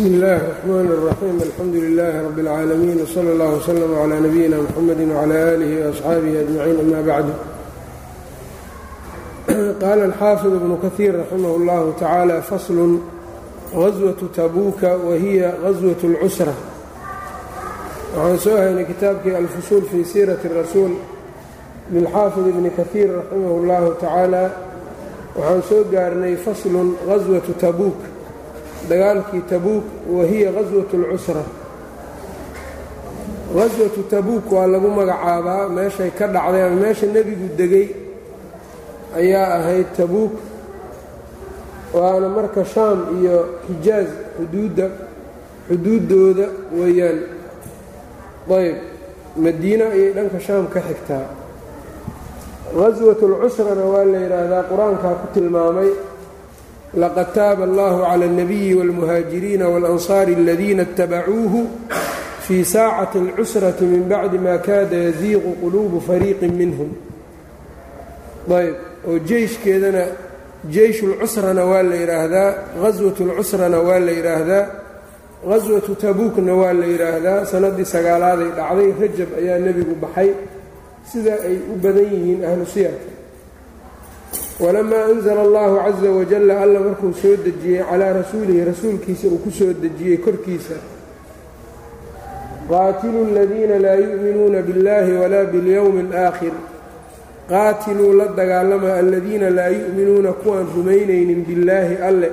bsmi اllahi الرحmn الرaxيim alxamdu لilaahi rab اlcaalamiin wslى اllah wslm عlى nabiyina mxamedi wعlى alihi وaصxaabihi aجmaciin ama bacdu qaala alxaafid ibnu kahiir raximah اllahu tacaala faslun gaswaةu tabuuka wahiya gaswaة اlcusra waxaan soo haynay kitaabkii alfusuul fii siirati الrasuul lilxaafid ibni kahiir raximah اllahu tacaala waxaan soo gaarnay faslun gaswaةu tabuuk dagaalkii tabuuk wahiya gaswatu اlcusra gaswatu tabuuk waa lagu magacaabaa meeshay ka dhacday ama meesha nebigu degay ayaa ahayd tabuuk. Waana marka shaam iyo xijaaz xuduudda xuduuddooda weeyaan. Ayb madiino ayay dhanka shaam ka xigtaa. Gaswatu اlcusrana waa la yidhaahdaa qur'aankaa ku tilmaamay laqad taaba allahu cala اlnabiyi wاlmuhaajiriina wاlansaari aladiina اtabacuuhu fii saacati اlcusrati min bacdi ma kaada yaziiqu quluubu fariiqin minhum ayb oo jeyshkeedana jeysh اlcusrana waa la yidhaahdaa gaswat اlcusrana waa la yidhaahdaa gaswatu tabuukna waa la yidhaahdaa sannaddii sagaalaaday dhacday rajab ayaa nebigu baxay sida ay u badan yihiin ahlu siyarka walamaa anzala allahu caza wajalla alla markuu soo dejiyey calaa rasuulihi rasuulkiisa uu ku soo dejiyey korkiisa qaatiluu aladiina laa yu'minuuna biاllahi walaa biاlyowmi اlaakhir qaatiluu la dagaalama aladiina laa yu'minuuna kuwaan rumaynaynin billaahi alle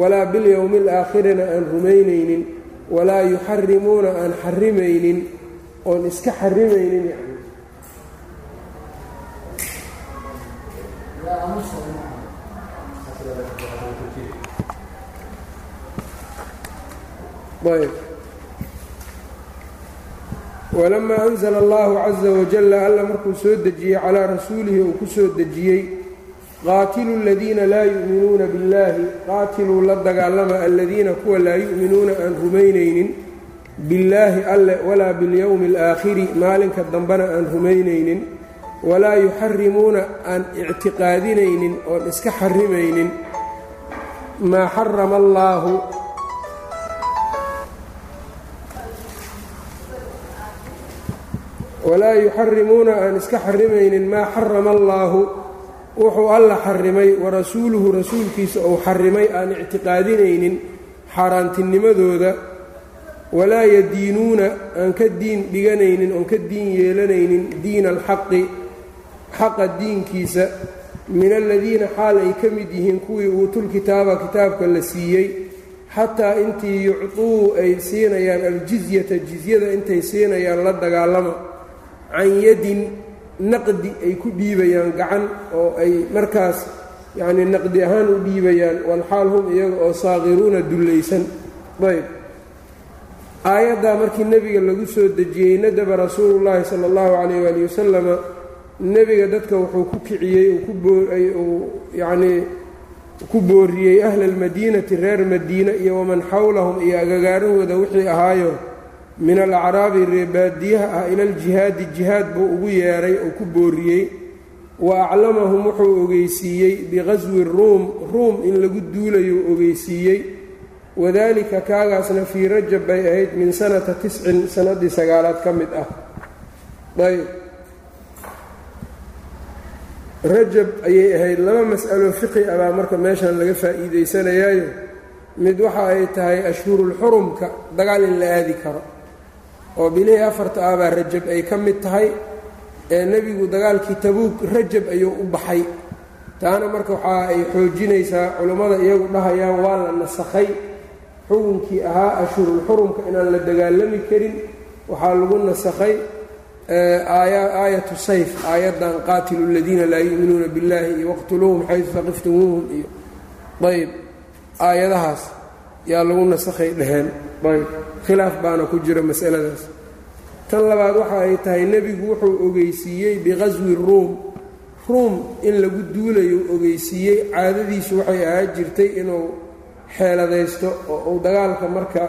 walaa bilyowmi alaakhirina aan rumaynaynin walaa yuxarimuuna aan xarimaynin oon iska xarimaynin walamaa anzala allahu caza wajalla alla markuu soo dejiyey calaa rasuulihi uu ku soo dejiyey qaatiluu aladiina laa yu'minuuna billaahi qaatiluu la dagaalama aladiina kuwa laa yu'minuuna aan rumaynaynin billaahi alle walaa biاlyowmi alaakhiri maalinka dambena aan rumaynaynin walaa yuxarimuuna aan ictiqaadinaynin oon iska xarimaynin maa xarama allaahu. Walaa yuxarimuuna aan iska xarimaynin maa xarama allaahu. Wuxuu alla xarimay warasuuluhu rasuulkiisa uu xarimay aan ictiqaadinaynin xaaraantinimadooda. Walaa yadiinuuna aan ka diin dhiganaynin oon ka diin yeelanaynin diina alxaqi xaqa diinkiisa min aladiina xaal ay ka mid yihiin kuwii uutulkitaaba kitaabka la siiyey xataa intii yucduu ay siinayaan aljizyata jizyada intay siinayaan la dagaalama can yadin naqdi ay ku dhiibayaan gacan oo ay markaas yacnii naqdi ahaan u dhiibayaan walxaal hum iyaga oo saaqiruuna dullaysan. Ayb. Aayaddaa markii nebiga lagu soo dejiyey nadaba rasuulullaahi sala allahu calayh waali wasalama nebiga dadka wuxuu ku kiciyey uu ku booriyey ahla almadiinati reer madiina iyo waman xawlahum iyo agagaarahooda wixii ahaayo. Min alacraabi reebaadiyaha ah ila aljihaadi jihaad buu ugu yeedhay oo ku booriyey. Wa aclamahum wuxuu ogeysiiyey biqaswi ruum ruum in lagu duulayou ogeysiiyey. Wadaalika kaagaasna fii rajab bay ahayd min sanata tiscin sannaddii sagaalaad ka mid ah. Ayb rajab ayay ahayd laba mas'alo fiqi ah baa marka meeshan laga faa'iidaysanayaayo. Mid waxa ay tahay ashhurulxurumka dagaal in la aadi karo. Oo bilihii afarta ah baa rajab ay ka mid tahay ee nebigu dagaalkii tabuuk rajab ayuu u baxay. Taana marka waxa ay xoojinaysaa culummada iyagu dhahayaan waa la nasakhay. Xukunkii ahaa ashhurulxurumka inaan la dagaalami karin waxaa lagu nasakhay aayatu sayf aayaddan qaatilu aladiina laa yu'minuuna biاllahi iyo waqtuluuhum xaysu saqiftumuuhum iyo ayb aayadahaas yaa lagu nasakhay dheheen ayb khilaaf baana ku jira masaladaas. Tan labaad waxa ay tahay nebigu wuxuu ogeysiiyey biqaswi ruum ruum in lagu duulayo ogeysiiyey caadadiisu waxay ahaa jirtay inuu xeeladaysto oo uu dagaalka marka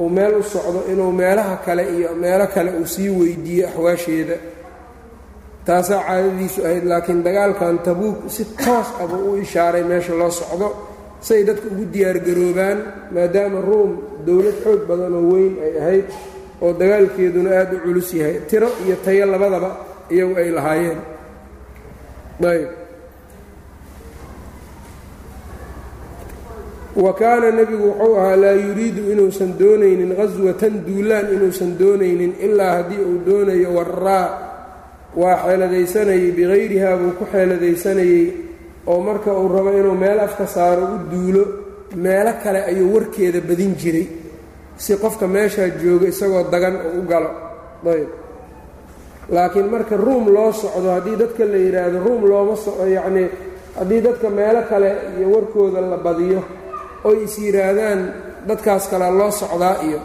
uu meel u socdo inuu meelaha kale iyo meelo kale uu sii weydiiyo axwaasheeda. Taasaa caadadiisu ahayd laakiin dagaalkan tabuuk si toos abuu u ishaaray meesha loo socdo say dadka ugu diyaargaroobaan maadaama ruum dowlad xoog badan oo weyn ay ahayd oo dagaalkeeduna aad u culus yahay tiro iyo tayo labadaba iyagu ay lahaayeen. Ayb wa kaana nebigu wuxuu ahaa laa yuriidu inuusan doonaynin qaswatan duulaan inuusan doonaynin ilaa haddii uu doonayo waraa waa xeeladaysanayey bikayrihaa buu ku xeeladaysanayey oo marka uu rabo inuu meel afka saaro u duulo meelo kale ayuu warkeeda badin jiray si qofka meeshaa jooga isagoo dagan oo u galo. Ayb. Laakiin marka ruum loo socdo haddii dadka la yidhaahdo ruum looma soco yacnii haddii dadka meelo kale iyo warkooda la badiyo oy is yidhaahdaan dadkaas kalea loo socdaa iyo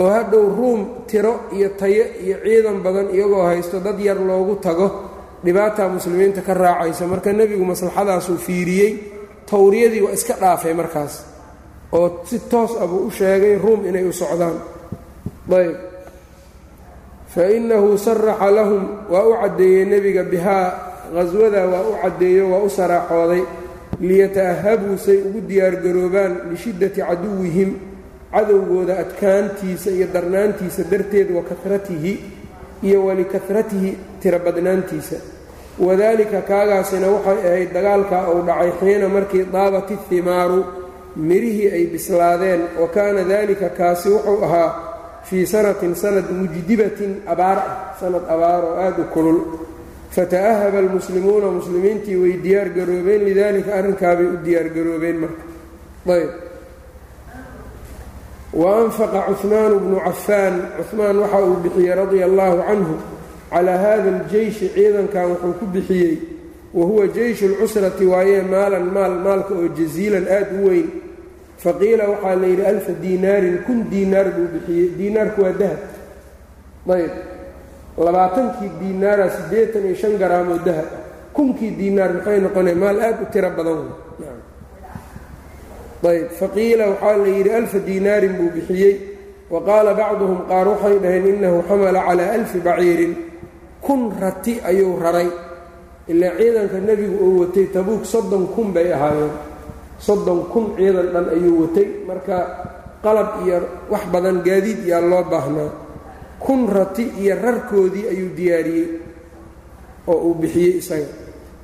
oo hadhow ruum tiro iyo tayo iyo ciidan badan iyagoo haysto dad yar loogu tago. Dhibaataa muslimiinta ka raacaysa marka nebigu maslaxadaasuu fiiriyey tawriyadii waa iska dhaafay markaas oo si toos ah buu u sheegay ruum inay u socdaan. Ayb fa innahu saraxa lahum waa u caddeeyey nebiga bihaa qhaswada waa u caddeeyo waa u saraaxooday liyata'ahabuu say ugu diyaargaroobaan lishiddati caduwihim cadowgooda adkaantiisa iyo darnaantiisa darteed wa karatihi iyo walikasratihi tiro badnaantiisa. Wadaalika kaagaasina waxay ahayd dagaalkaa uu dhacay xiina markii daabat ihimaaru mirihii ay bislaadeen wa kaana daalika kaasi wuxuu ahaa fii sanatin sanad mujdibatin abaar ah sanad abaar oo aad u kulul fata'ahaba almuslimuuna muslimiintii way diyaargaroobeen lidaalika arrinkaabay u diyaargaroobeen marka ayb wa anfaqa cuhmaanu bnu cafaan cuhmaan waxa uu bixiyey radia allaahu canhu calaa hada aljeyshi ciidankan wuxuu ku bixiyey wa huwa jeyshu lcusrati waayee maalan maal maalka oo jasiilan aad u weyn faqiila waxaa la yidhi alfa diinaarin kun diinaar buu bixiyey diinaarku waa dahab ayb labaatankii diinaara siddeetan iyo shan garaamoo dahab ah. Kunkii diinaar maxay noqonaya maal aad u tiro badan ayb faqiila waxaa la yidhi alfa diinaarin buu bixiyey. Wa qaala bacduhum qaar waxay dhaheen innahu xamala calaa alfi baciirin. Kun rati ayuu raray. Ilaa ciidanka nebigu uu watay tabuuk soddon kun bay ahaayeen. Soddon kun ciidan dhan ayuu watay. Marka qalab iyo wax badan gaadiid yaa loo baahnaa kun rati iyo rarkoodii ayuu diyaariyey oo uu bixiyey isaga.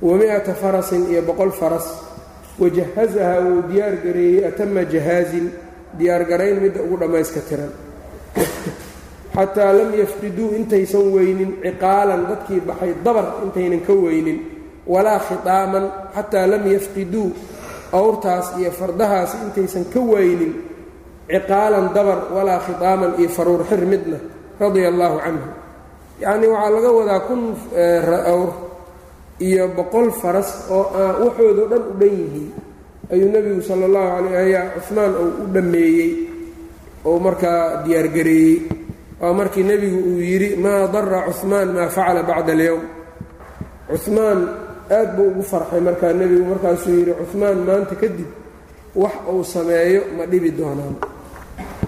Wa mi-ata farasin iyo boqol faras. Wajahazaha wuu diyaar gareeyey atama jahaazin diyaargarayn midda ugu dhammayska tiran. Xataa lam yafqiduu intaysan weynin ciqaalan dadkii baxay dabar intaynan ka weynin walaa khitaaman xataa lam yafqiduu awrtaas iyo fardahaas intaysan ka weynin ciqaalan dabar walaa khitaaman iyo faruur xir midna radia allaahu canhu. Yacnii waxaa laga wadaa kun awr iyo boqol faras oo aan waxoodao dhan u dhan yihiin. Ayuu nebigu sala allahu calayh ayaa cuhmaan uu u dhammeeyey oo markaa diyaargareeyey waa markii nebigu uu yidhi maa dara cuhmaan maa facala bacda alyowm cuhmaan aad buu ugu farxay markaa nebigu markaasuu yidhi cuhmaan maanta kadib wax uu sameeyo ma dhibi doonaan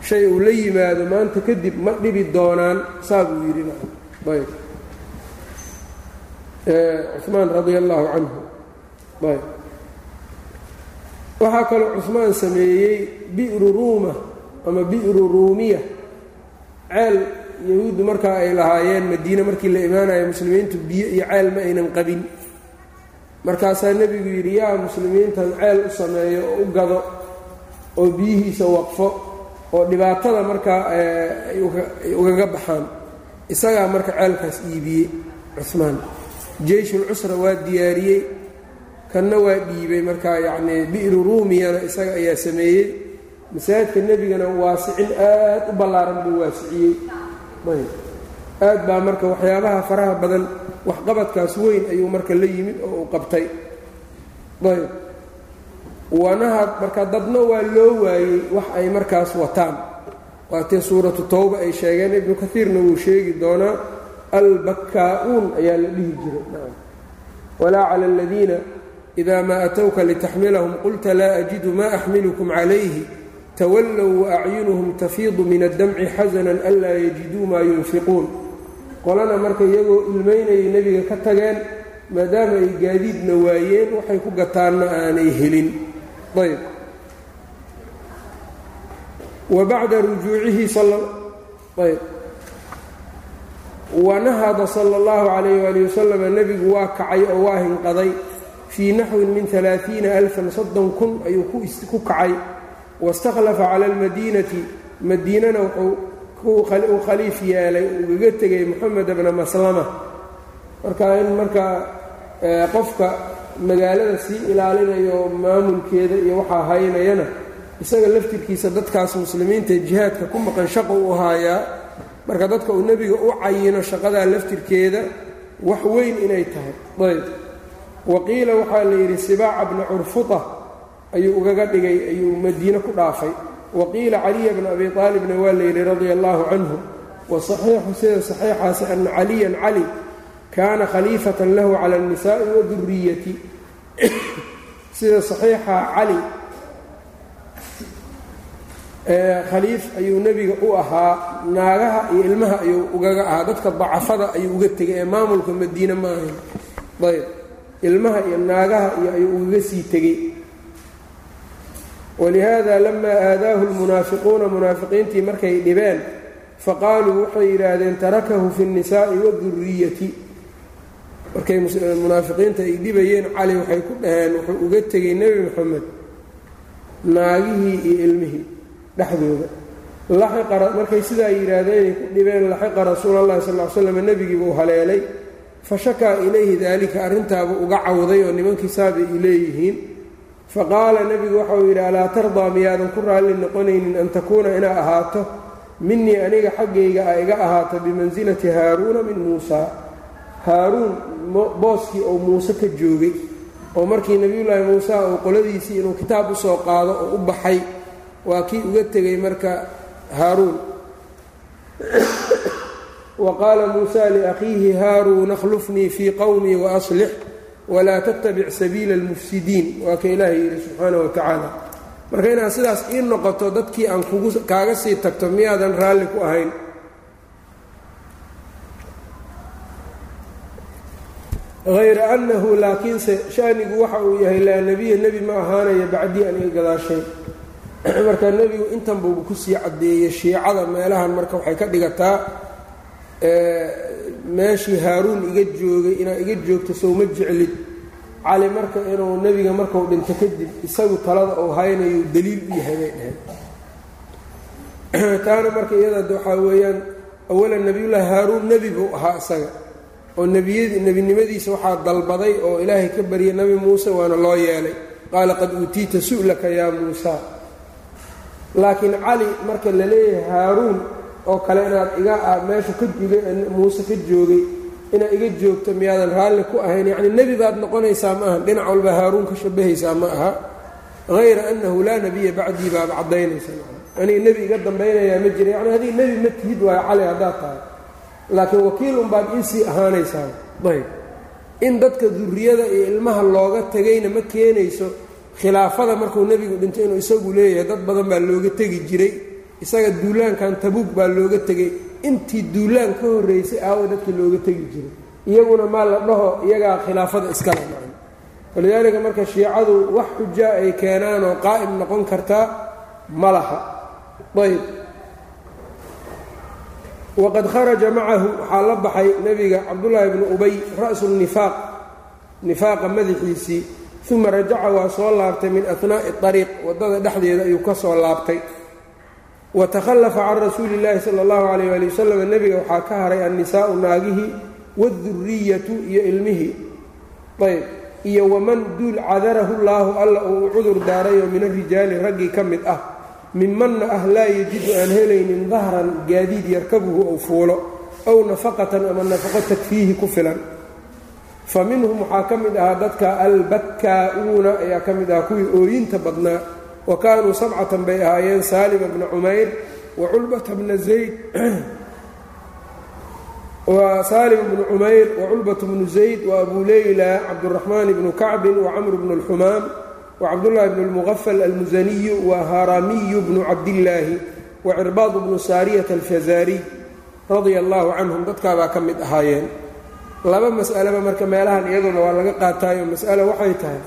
shay uu la yimaado maanta kadib ma dhibi doonaan saa buu yidhi. Ayb. Cumaan radia allaahu canhu. Ayb. Waxaa kaloo cuhmaan sameeyey bi'ru ruuma ama bi'ru ruumiya. Ceel yahuuddu markaa ay lahaayeen madiine markii la imaanayo muslimiintu biyo iyo ceel ma aynan qabin. Markaasaa nebigu yidhi yaa muslimiintan ceel u sameeyo oo u gado oo biyihiisa waqfo oo dhibaatada markaa ay ugaga baxaan. Isagaa marka ceelkaas iibiyey cumaan jeyshulcusra waa diyaariyey kanna waa dhiibay markaa yacnii bi'ru ruumiyana isaga ayaa sameeyey. Masaajidka nebigana waasicin aad u ballaaran buu waasiciyey. Aad baa marka waxyaabaha faraha badan waxqabadkaas weyn ayuu marka la yimid oo uu qabtay. Ayb wanaha marka dadna waa loo waayey wax ay markaas wataan. Waatee suuratu towba ay sheegeen ibnu kaiirna wuu sheegi doonaa albakkaa-uun ayaa la dhihi jiray. Walaa cala aladiina idaa maa atowka litaxmilahum qulta laa ajidu ma axmilukum calayhi tawallow waacyunuhum tafiidu min addamci xasanan anlaa yajiduu maa yunfiquun. Qolana marka iyagoo ilmaynayay nebiga ka tageen maadaama ay gaadiidna waayeen waxay ku gataanna aanay helin ayb. Wa bacda rujuucihi ayb. Wanahada sala اllahu calayh wali wasalam nebigu waa kacay oo waa hinqaday fii naxwin min alaaiina alfan soddon kun ayuu ku kacay. Waاstakhlafa cala almadiinati madiinana wuxuu u khaliif yeelay ugaga tegay moxamed bna maslama. Marka in markaa qofka magaalada sii ilaalinayo maamulkeeda iyo waxaa haynayana isaga laftirkiisa dadkaas muslimiinta jihaadka ku maqan shaqo u haayaa marka dadka uu nebiga u cayino shaqadaa laftirkeeda wax weyn inay tahay. Ayb. Waqiila waxaa la yidhi sibaaca bna curfuta ayuu ugaga dhigay ayuu madiine ku dhaafay. Waqiila caliya bna abi aalibna waa la yidhi radia allaahu canhu wasaxiixu sida saxiixaasi ana caliyan cali kaana khaliifatan lahu cala alnisaa'i waduriyati sida saxiixa cali khaliif ayuu nebiga u ahaa naagaha iyo ilmaha ayuu ugaga ahaa dadka dacafada ayuu uga tegay ee maamulka madiine ma ahayn ayb ilmaha iyo naagaha iyo ayuu ugaga sii tegey walihaada lamaa aadaahu lmunaafiquuna munaafiqiintii markay dhibeen faqaaluu waxay yidhaahdeen tarakahu fi nnisaa'i waduriyati markay munaafiqiinta ay dhibayeen cali waxay ku dhaheen wuxuu uga tegey nebi moxamed naagihii iyo ilmihii dhexdooda. Markay sidaa yidhaahdeen ay ku dhibeen laxiqa rasuul allahi sal l slam nebigiibuu haleelay. Fa shakaa ilayhi daalika arrintaabuu uga cawday oo nimankii saabay ay leeyihiin. Faqaala nebigu waxauu yidhi alaa tardaa miyaadan ku raalli noqonaynin an takuuna inaa ahaato? Minii aniga xaggayga a iga ahaato bimansilati haaruuna min muusaa haaruun booskii oo muuse ka joogay oo markii nebiyullaahi muuse uu qoladiisii inuu kitaab u soo qaado oo u baxay waa kii uga tegey marka haaruun. Wa qaala muusa liakhiihi haaruun akhlufnii fii qowmii waaslix walaa tattabic sabiila almufsidiin. Waa ka ilaahay yidhi subxaana wa tacaala marka inaad sidaas ii noqoto dadkii aan kaaga sii tagto miyaadan raalli ku ahayn hayra annahu laakiinse shanigu waxa uu yahay laa nebiya nebi ma ahaanayo bacdii aniga gadaashay. Marka nebigu intan buuba ku sii caddeeyey shiicada meelahan marka waxay ka dhigataa meeshii haaruun iga joogay inaad iga joogto sowma jeclid. Cali marka inuu nebiga markuu dhinto kadib isagu talada uu haynayu daliil u yahay bay dhaheen. Taana marka iyada waxaa weeyaan awalan nebiyullaahi haaruun nebi buu ahaa isaga oo nebinimadiisa waxaa dalbaday oo ilaahay ka baryay nebi muuse waana loo yeelay. Qaala qad uutiita su'laka yaa muusa laakiin cali marka la leeyahay haaruun oo kale inaad iga meesha ka jugay muuse ka joogay inaad iga joogto miyaadan raalli ku ahayn yacni nebi baad noqonaysaa ma aha dhinac walba haaruun ka shabahaysaa ma aha hayra annahu laa nebiya bacdii baaba caddaynaysa aniga nebi iga dambaynayaa ma jira yacni haddii nebi ma tihid waayo cali haddaad tahay laakiin wakiil unbaad iisii ahaanaysaa ayb. In dadka durriyada iyo ilmaha looga tegayna ma keenayso khilaafada markuu nebigu dhintay inuu isagu leeyahay dad badan baa looga tegi jiray. Isaga duulaankan tabuug baa looga tegay intii duulaan ka horraysay aawa dadka looga tegi jiray. Iyaguna maa la dhaho iyagaa khilaafada iskala macno walidaalika marka shiicadu wax xujaa ay keenaan oo qaa'im noqon kartaa ma laha. Ayb waqad kharaja macahu waxaa la baxay nebiga cabdullaahi bnu ubay ra'su nifaaq nifaaqa madaxiisii uma rajaca waa soo laabtay min ahnaa'i ariiq waddada dhexdeeda ayuu ka soo laabtay. Wa takhallafa can rasuuli illaahi sala allahu calayh ali wasalam nebiga waxaa ka haray annisaa'u naagihii waadurriyatu iyo ilmihii ayb iyo waman duul cadarahu llaahu alla uu u cudur daarayoo min arijaali raggii ka mid ah mimanna ah laa yajidu aan helaynin dahran gaadiid yarkabuhu ou fuulo ow nafaqatan ama nafaqo takfiihi ku filan. Fa minhum waxaa ka mid ahaa dadka albakkaa'uuna ayaa ka mid ahaa kuwii ooyinta badnaa. Wa kaanuu sabcatan bay ahaayeen saalima bna cumayr wa culbata bna zayd. Saalim bnu cumayr wa culbat bnu zayd wa abu leyla cabduraxmaan bnu kacbin wa camr bnu اlxumaam wcabdullaahi bnu lmuqafal almusaniyu wa haaramiyu bnu cabdillaahi wa cirbaad bnu saariyata alfazaariy radia allaahu canhum dadkaabaa ka mid ahaayeen laba mas'aleba marka meelahan iyaduna waa laga qaataayo mas'alo waxay tahay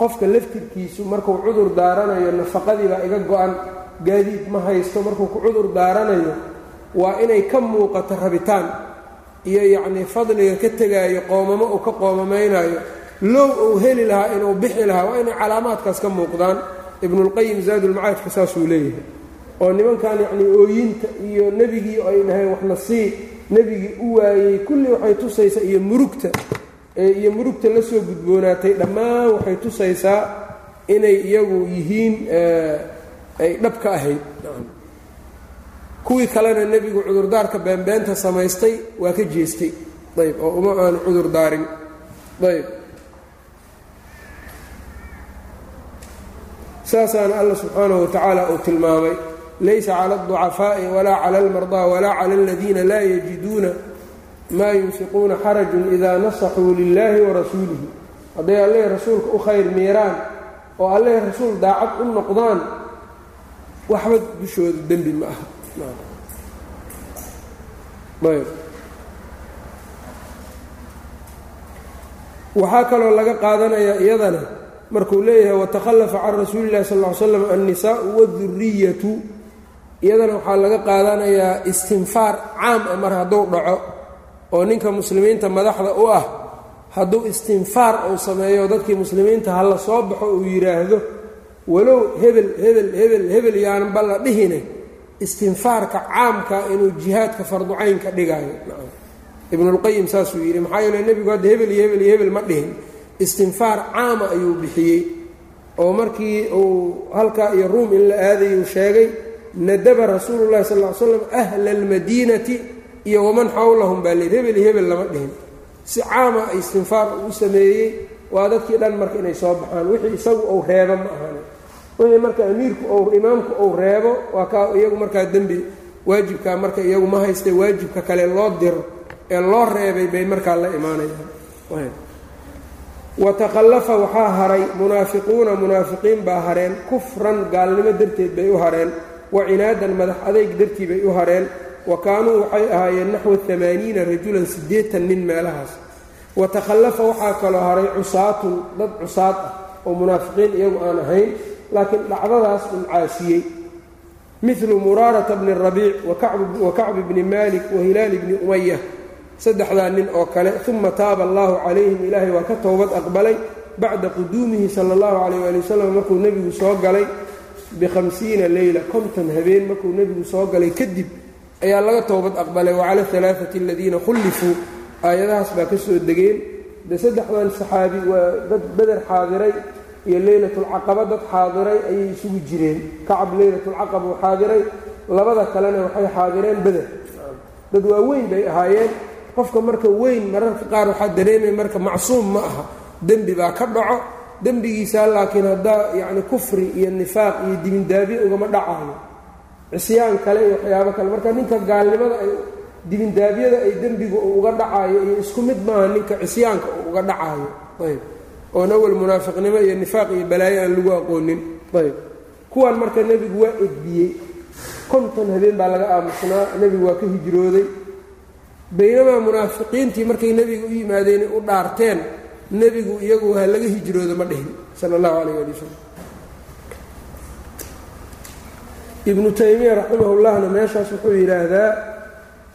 qofka laftirkiisu markuu cudur daaranayo nafaqadiibaa iga go-an gaadiid ma haysto markuu ku cudur daaranayo waa inay ka muuqato rabitaan iyo yacnii fadliga ka tegaayo qoomamo uu ka qoomamaynaayo low uu heli lahaa inuu bixi lahaa waa inay calaamaadkaas ka muuqdaan. Ibnulqayim zaadulmacaadka saasuu leeyahay. Oo nimankan yacnii ooyinta iyo nebigii ay dhaheen waxna sii nebigii u waayey kulli waxay tusaysaa iyo murugta iyo murugta la soo gudboonaatay dhammaan waxay tusaysaa inay iyagu yihiin ay dhab ka ahayd. Kuwii kalena nebigu cudurdaarka beenbeenta samaystay waa ka jeestay. Ayb oo uma aanu cudur daarin. Ayb saasaana alla subxaanahu watacaala uu tilmaamay laysa cala alducafaa'i walaa cala almardaa walaa cala aladiina laa yajiduuna maa yunfiquuna xarajun idaa nasaxuu lilaahi warasuulihi hadday alleh rasuulka u khayr miiraan oo alleh rasuul daacad u noqdaan waxba dushooda dembi ma aha. Waxaa kaloo laga qaadanayaa iyadana markuu leeyahay watakhallafa can rasuuli illahi sal ly slam annisaau waduriyatu iyadana waxaa laga qaadanayaa istinfaar caam ah mar hadduu dhaco oo ninka muslimiinta madaxda u ah hadduu istinfaar uu sameeyo dadkii muslimiinta ha la soo baxo uu yidhaahdo walow hebel hebel hebel hebel yaanan balla dhihine istinfaarka caamka inuu jihaadka farducaynka dhigaayo. Ibnulqayim saasuu yidhi maxaa yeele nebigu hadda hebel iyo hebel iyo hebel ma dhihin istinfaar caama ayuu bixiyey oo markii uu halkaa iyo ruum in la aadayuu sheegay nadaba rasuulu llahi sal ly slam ahla almadiinati iyo waman xawlahum baa layidhi hebel hebel lama dhihin. Si caama istinfaar uu sameeyey waa dadkii dhan marka inay soo baxaan. Wixii isagu uu reebo ma ahane wixii marka amiirku ou imaamku uu reebo waa kaa iyagu markaa dembi waajibkaa marka iyagu ma haystay waajibka kale loo diro ee loo reebay bay markaa la imaanayaan watakhallafa waxaa haray munaafiquuna munaafiqiin baa hareen kufran gaalnimo darteed bay u hareen wa cinaadan madax adayg dartii bay u hareen wa kaanuu waxay ahaayeen naxwa amaaniina rajulan siddeetan nin meelahaas. Watakhallafa waxaa kaloo haray cusaatun dad cusaad ah oo munaafiqiin iyagu aan ahayn laakiin dhacdadaas un caasiyey. Milu muraarata bni rabiic wa kacbi bni maalik wa hilaali bni umaya saddexdaa nin oo kale uma taaba allaahu calayhim ilaahay waa ka towbad aqbalay bacda quduumihi sala allahu calayh waali wasalam markuu nebigu soo galay bihamsiina leyla konton habeen markuu nebigu soo galay kadib ayaa laga towbad aqbalay wacala alaaati aladiina khullifuu aayadahaas baa ka soo degeen. De saddexdan saxaabi waa dad beder xaadiray iyo leylatulcaqaba dad xaadiray ayay isugu jireen. Kacab leylatulcaqaba uu xaadiray labada kalena waxay xaadireen beder dad waaweyn bay ahaayeen qofka marka weyn mararka qaar waxaa dareemaya marka macsuum ma aha. Dembi baa ka dhaco dembigiisaa laakiin haddaa yacni kufri iyo nifaaq iyo dibindaabyo ugama dhacayo cisyaan kale iyo waxyaabo kale. Marka ninka gaalnimada ay dibindaabyada ay dembigu uu uga dhacayo iyo isku mid maaha ninka cisyaanka uga dhacayo ayb. Oon awal munaafiqnimo iyo nifaaq iyo balaayo aan lagu aqoonin. Ayb. Kuwan marka nebigu waa edbiyey konton habeen baa laga aamusnaa. Nebigu waa ka hijrooday baynamaa munaafiqiintii markay nebiga u yimaadeen u dhaarteen nebigu iyagu ha laga hijroodo ma dhihin. Sala allahu calayh ali wasalam ibnu taymiya raximahullahna meeshaas wuxuu yidhaahdaa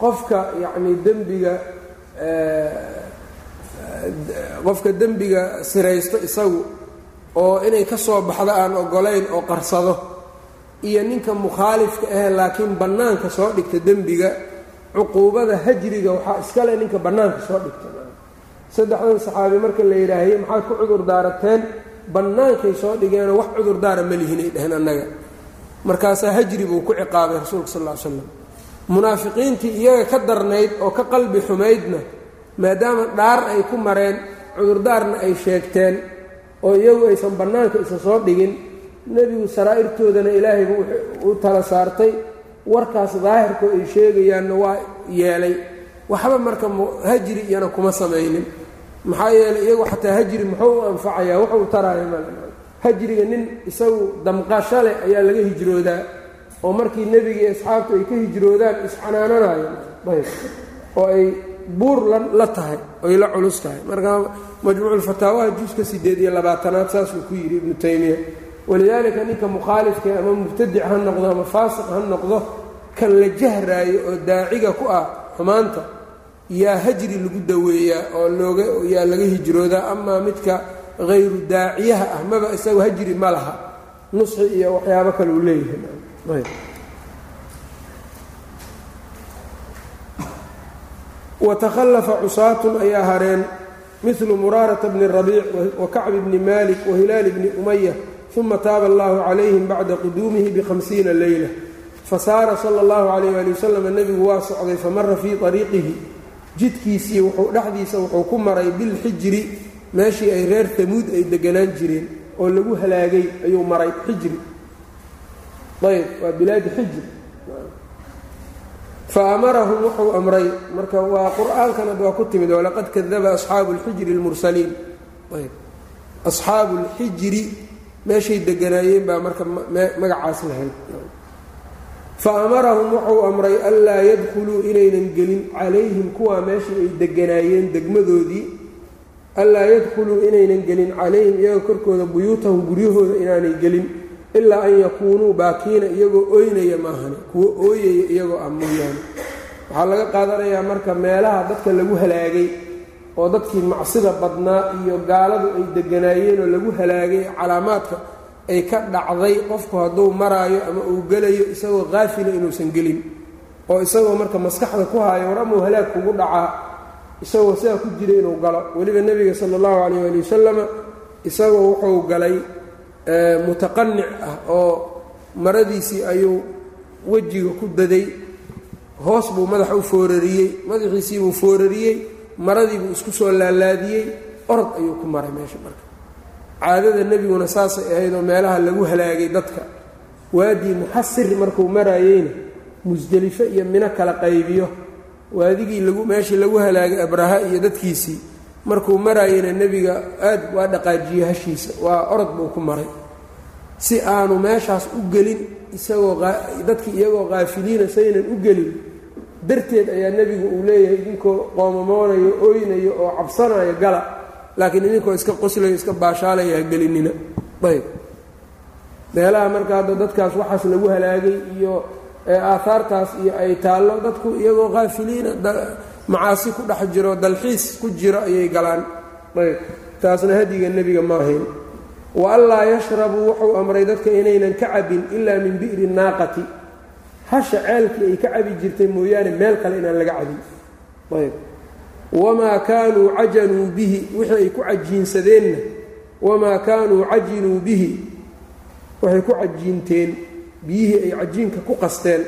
qofka yacnii dembiga qofka dembiga siraysto isagu oo inay ka soo baxdo aan ogolayn oo qarsado iyo ninka mukhaalifka ahe laakiin bannaanka soo dhigta dembiga cuquubada hajriga waxaa iskale ninka bannaanka soo dhigta saddexdan saxaabi marka la yidhaahye maxaad ku cudur daarateen? Bannaankay soo dhigeenoo wax cudur daara ma lihinay dheheen annaga. Markaasaa hajri buu ku ciqaabay rasuulka sal ly slam munaafiqiintii iyaga ka darnayd oo ka qalbi xumaydna maadaama dhaar ay ku mareen cudurdaarna ay sheegteen oo iyagu aysan bannaanka isa soo dhigin nebigu saraa'irtoodana ilaahaybu u tala saartay warkaas daahirkoo ay sheegayaanna waa yeelay. Waxba marka hajri iyana kuma samaynin. Maxaa yeelay iyagu xataa hajri muxuu u anfacayaa wuxuu taraya hajriga nin isagu damqasho leh ayaa laga hijroodaa. Oo markii nebiga iyo asxaabtu ay ka hijroodaan isxanaananayo ayb. Oo ay buur la tahay oy la culus tahay. Marka majmuuculfataawaha juuska siddeed iyo labaatanaad saasuu ku yidhi ibnu taymiya walidaalika ninka mukhaalifka ama mubtadic ha noqdo ama faasiq ha noqdo kan la jahraayo oo daaciga ku ah xumaanta yaa hajri lagu daweeyaa oo looga yaa laga hijroodaa. Amaa midka hayru daaciyaha ah maba isagu hajri ma laha. Nusxi iyo waxyaabo kale uu leeyahay. Watakhallafa cusaatun ayaa hareen milu muraarata bni rabiic wa kacbi bni malik wa hilaali bni umaya uma taaba allahu calayhim bacda quduumihi bihamsiina leyla fasaara sala allahu calayh ali wasalam nebigu waa socday famara fii ariiqihi jidkiisii wuxuu dhexdiisa wuxuu ku maray bilxijri meeshii ay reer tamuud ay deganaan jireen oo lagu halaagay ayuu maray xijri ayb waa bilaadi xijri fa amarahum wuxuu amray marka waa qur'aankanad waa ku timid walaqad kadaba asxaabu lxijri lmursaliin ayb asxaabu lxijri meeshay deganaayeen baa marka magacaas lahayd fa amarahum wuxuu amray anlaa yadkhuluu inaynan gelin calayhim kuwaa meeshii ay deganaayeen degmadoodii. Anlaa yadkhuluu inaynan gelin calayhim iyaga korkooda buyuutahum guryahooda inaanay gelin ilaa an yakuunuu baakiina iyagoo ooynaya maahane kuwo ooyaya iyagoo ah mooyaane waxaa laga qaadanayaa marka meelaha dadka lagu halaagay oo dadkii macsida badnaa iyo gaaladu ay deganaayeen oo lagu halaagay calaamaadka ay ka dhacday qofku hadduu maraayo ama uu gelayo isagoo kaafila inuusan gelin oo isagoo marka maskaxda ku haayo war amuu halaag kugu dhacaa isagoo sidaa ku jira inuu galo. Weliba nebiga sala allahu calayh ali wasalama isagoo wuxuu galay mutaqanic ah oo maradiisii ayuu wejiga ku daday. Hoos buu madaxa u foorariyey madaxiisii buu foorariyey maradii buu isku soo laalaadiyey orod ayuu ku maray meesha marka. Caadada nebiguna saasay ahayd oo meelaha lagu halaagay dadka. Waadii muxasir markuu maraayeyna musdelifo iyo mino kala qaybiyo. Waadigii lagu meeshii lagu halaagay abraha iyo dadkiisii markuu maraayena nebiga aad waa dhaqaajiye hashiisa waa orod buu ku maray. Si aanu meeshaas u gelin isagoo dadkii iyagoo kaafiliina saynan u gelin darteed ayaa nebigu uu leeyahay idinkoo qoomamoonayo oynayo oo cabsanayo gala. Laakiin idinkoo iska qoslayo iska baashaalaya gelinina. Ayb. Meelaha marka hadda dadkaas waxaas lagu halaagay iyo aahaartaas iyo ay taallo dadku iyagoo kaafiliina macaasi ku dhex jiro dalxiis ku jiro ayay galaan. Ayb. Taasna hadiga nebiga ma ahayn. Wa anlaa yashrabuu wuxuu amray dadka inaynan ka cabin ilaa min bi'ri naaqati hasha ceelkii ay ka cabi jirtay mooyaane meel kale inaan laga cabin. Ayb. Wamaa kaanuu cajanuu bihi wixii ay ku cajiinsadeenna. Wamaa kaanuu cajinuu bihi waxay ku cajiinteen biyihii ay cajiinka ku qasteen.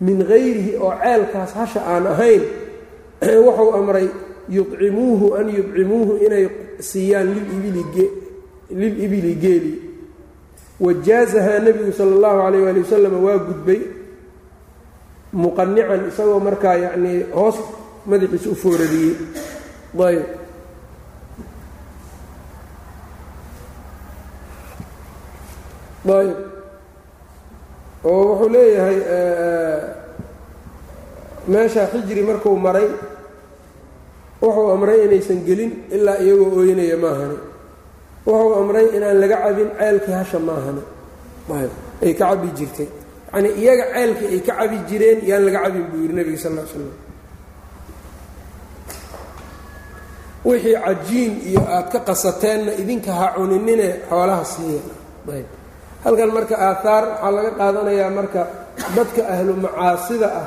Min hayrihi oo ceelkaas hasha aan ahayn wuxuu amray yucimuuhu an yudcimuuhu inay siiyaan lilibili geeli. Wajaazahaa nebigu sala allahu calayh waali wasalam waa gudbay muqanican isagoo markaa yacnii hoos madaxiisa u foorariyey ayb ayb oo wuxuu leeyahay meesha xijri markuu maray wuxuu amray inaysan gelin ilaa iyagoo ooynaya maahane wuxuu amray inaan laga cabin ceelkii hasha maahane ayb ay ka cabi jirtay yacnii iyaga ceelkii ay ka cabi jireen yaan laga cabin buu yidhi nebiga sal l slam wixii cajiin iyo aad ka qasateenna idinka ha cuninine xoolaha siiya. Ayb. Halkan marka aahaar waxaa laga qaadanayaa marka dadka ahlu macaasida ah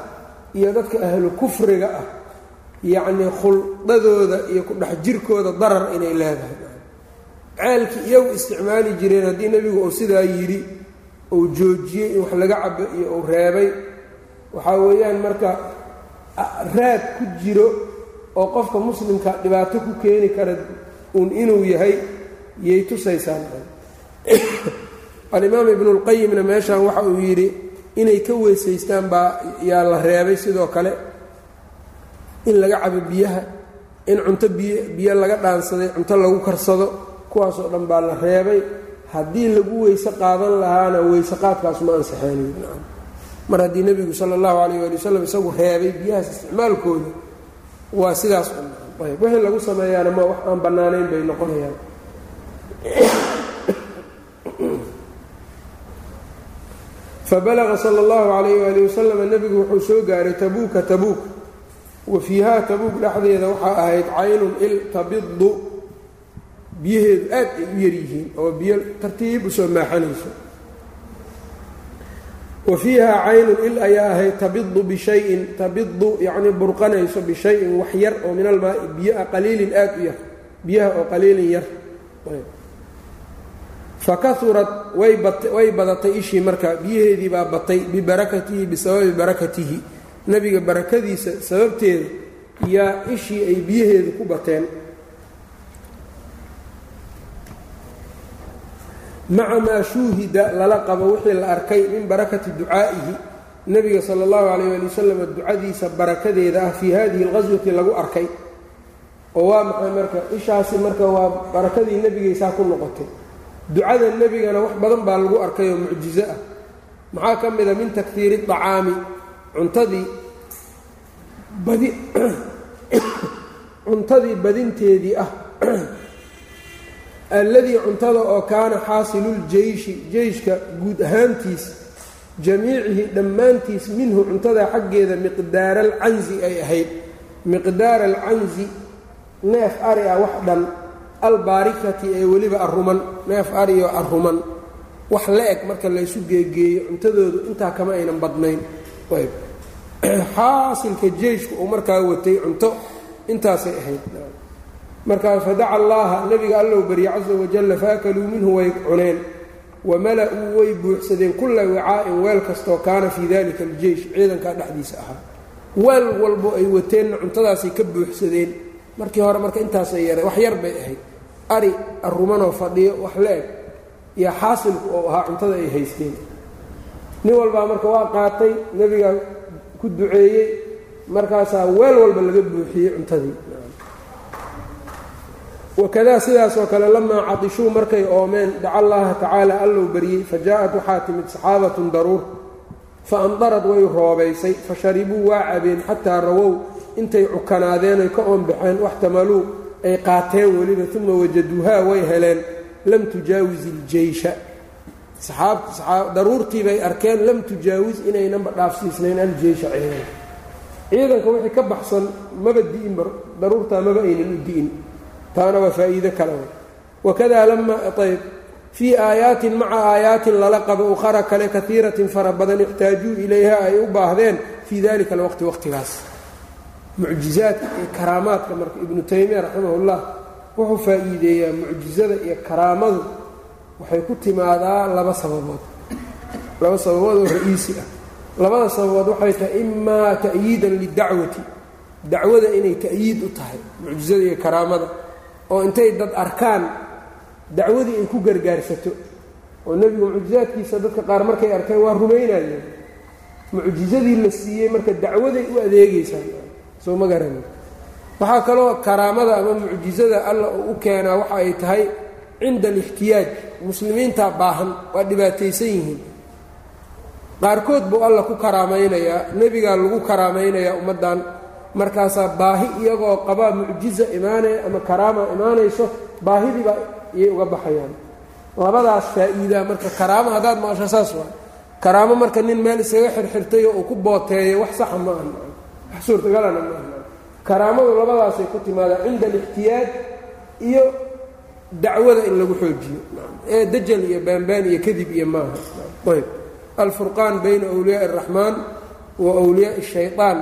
iyo dadka ahlu kufriga ah yacnii khuldadooda iyo ku dhex jirkooda darar inay leedahay. Ceelkii iyagu isticmaali jireen haddii nebigu uu sidaa yidhi uu joojiyey in wax laga cabo iyo uu reebay. Waxaa weeyaan marka raad ku jiro oo qofka muslimka dhibaato ku keeni kara uun inuu yahay yay tusaysaan. Alimaam ibnuulqayimna meeshan waxa uu yidhi inay ka weysaystaan baa yaa la reebay sidoo kale. In laga cabo biyaha in cunto biy biyo laga dhaansaday cunto lagu karsado kuwaasoo dhan baa la reebay haddii lagu weyse qaadan lahaana weyse qaadkaas ma ansaxeenay mar haddii nebigu sala allahu calayh waali wasalam isagu reebay biyahaas isticmaalkooda waa sidaas wixii lagu sameeyaana ma wax aan bannaanayn bay noqonayaan. Fabalaqa sala allahu calayh waali wasalam nebigu wuxuu soo gaaray tabuuka tabuuk. Wa fiihaa tabuuk dhexdeeda waxaa ahayd caynun il tabidu biyaheedu aad ay u yaryihiin oo biyo tartiib u soo maaxanayso. Wa fiihaa caynun il ayaa ahayd tabidu bishayin tabidu yacnii burqanayso bishayin wax yar oo min almaai biyoa qaliilin aad u yar biyaha oo qaliilin yar. Fa kaurat way badatay ishii marka biyaheedii baa batay bibarakatihi bisababi barakatihi. Nebiga barakadiisa sababteeda yaa ishii ay biyaheedu ku bateen maca maa shuuhida lala qabo wixii la arkay min barakati ducaa'ihi. Nebiga sala allahu calayh ali wasalam ducadiisa barakadeeda ah fii hadihi alqaswati lagu arkay. Oo waa maxay marka? Ishaasi marka waa barakadii nebigaysaa ku noqotay. Ducada nebigana wax badan baa lagu arkay oo mucjizo ah. Maxaa ka mid a? Min takhiiri acaami cuntadii badi cuntadii badinteedii ah alladii cuntada oo kaana xaasiluljeyshi jeyshka guud ahaantiis jamiicihi dhammaantiis minhu cuntada xaggeeda miqdaara alcanzi ay ahayd. Miqdaara alcanzi neef ari ah wax dhan albaarikati ee weliba arruman neef ari oo arruman wax la eg marka laysu geegeeyo cuntadoodu intaa kama aynan badnayn. Xaasilka jeyshku uu markaa watay cunto intaasay ahayd markaas fadaca allaaha nebiga allow barya casa wajalla faakaluu minhu way cuneen. Wamala-uu way buuxsadeen. Kulla wicaa'in weel kastoo kaana fii dalika aljeysh ciidankaa dhexdiisa ahaa weel walbo ay wateenna cuntadaasay ka buuxsadeen. Markii hore marka intaasay yareen wax yar bay ahayd. Ari arrumanoo fadhiyo wax la-eg iyo xaasilku oo ahaa cuntada ay haysteen. Nin walbaa marka waa qaatay nebigaa ku duceeyey. Markaasaa weel walba laga buuxiyey cuntadii wakadaa sidaasoo kale lamaa cadishuu markay oomeen daca allaaha tacaala allow baryey fa jaa-at waxaa timid saxaabatun daruur fa amdarad way roobaysay fa sharibuu waa cabeen xataa rawow intay cukanaadeen oy ka oonbaxeen waxtamaluu ay qaateen weliba uma wajaduuhaa way heleen lam tujaawis iljeysha daruurtii bay arkeen lam tujaawis inaynanba dhaafsiisnayn aljeysha ciidan ciidanka wixii ka baxsan maba di'in daruurtaa maba aynan u di'in taana waa faa'iido kale wakadaa lama ayb fii aayaatin maca aayaatin lala qabo ukhara kale kaiiratin fara badan ixtaajuu ilayha ay u baahdeen fii dalika alwaqti waqtigaas. Mucjizaadka iyo karaamaadka marka ibnu taymiya raximahullah wuxuu faa'iideeyaa mucjizada iyo karaamadu waxay ku timaadaa laba sababood. Laba sababood oo ra'iisi ah. Labada sababood waxay tahay imaa ta'yiidan lidacwati dacwada inay ta'yiid u tahay mucjizada iyo karaamada oo intay dad arkaan dacwadii ay ku gargaarsato oo nebigu mucjizaadkiisa dadka qaar markay arkeen waa rumaynayeen mucjizadii la siiyey marka dacwaday u adeegaysaa. Soo ma garanin waxaa kaloo karaamada ama mucjizada alla uu u keenaa waxa ay tahay cinda alixtiyaaj muslimiintaa baahan waa dhibaataysan yihiin. Qaarkood buu alla ku karaamaynayaa nebigaa lagu karaamaynayaa ummaddan markaasaa baahi iyagoo qabaa mucjiza imaanaya ama karaama imaanayso baahidiiba iyay uga baxayaan labadaas faa'iidaa marka karaamo haddaad maqasho saas waa karaamo marka nin meel iskaga xirxirtay oo uu ku booteeyo wax saxa ma aha wax suurtagalana ma aha karaamadu labadaasay ku timaadaa cinda alixtiyaaj iyo dacwada in lagu xoojiyo ee dajal iyo baanbaan iyo kadib iyo maaha ayb alfurqaan bayna wliyaai اraxmaan wa wliyaai الshayطaan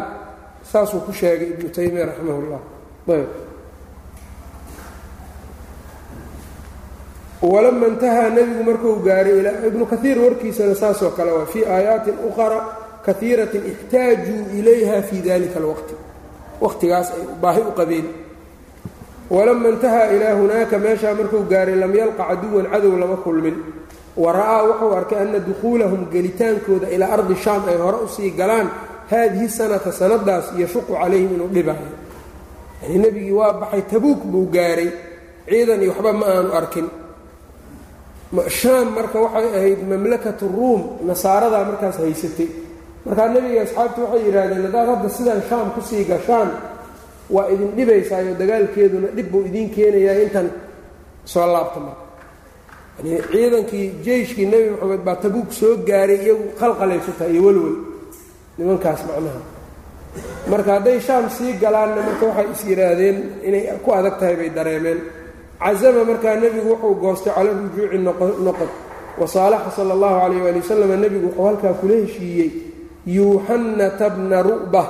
saasuu ku sheegay ibnu taymiya raximah اllah ayb. Walama intahaa nebigu marku gaaray ibnu kaiir warkiisana saasoo kale waa fii aayaatin uqara kaiiratin ixtaajuu ilayha fii dalika اlwaqti waqtigaas ay baahi u qabeen. Walama intahaa ilaa hunaaka meeshaa markuu gaaray lam yalqa caduwan cadow lama kulmin. Wa ra'aa wuxuu arkay ana dukhuulahum gelitaankooda ilaa ardi shaam ay hore u sii galaan haadihi sanata sanadaas yashuqu calayhim inuu dhibaayo yani nebigii waa baxay tabuuk buu gaaray ciidan iyo waxba ma aanu arkin shaam marka waxay ahayd mamlakatu ruum nasaaradaa markaas haysatay markaa nebiga asxaabtu waxay yidhaahdeen haddaad hadda sidaan shaam ku sii gashaan waa idin dhibaysaayo dagaalkeeduna dhib buu idiin keenayaa intan soo laabta marka yani ciidankii jeyshkii nebi moxamed baa tabuug soo gaaray iyagu qalqalaysu tahay iyo welwel nimankaas macnaha. Marka hadday shaam sii galaanna marka waxay is yidhaahdeen inay ku adag tahay bay dareemeen. Cazama markaa nebigu wuxuu goostay cala rujuuci noqod. Wasaalaxa sala allahu calayh waali wasalam nebigu wuxuu halkaa kula heshiiyey yuuxannata bna ru'ba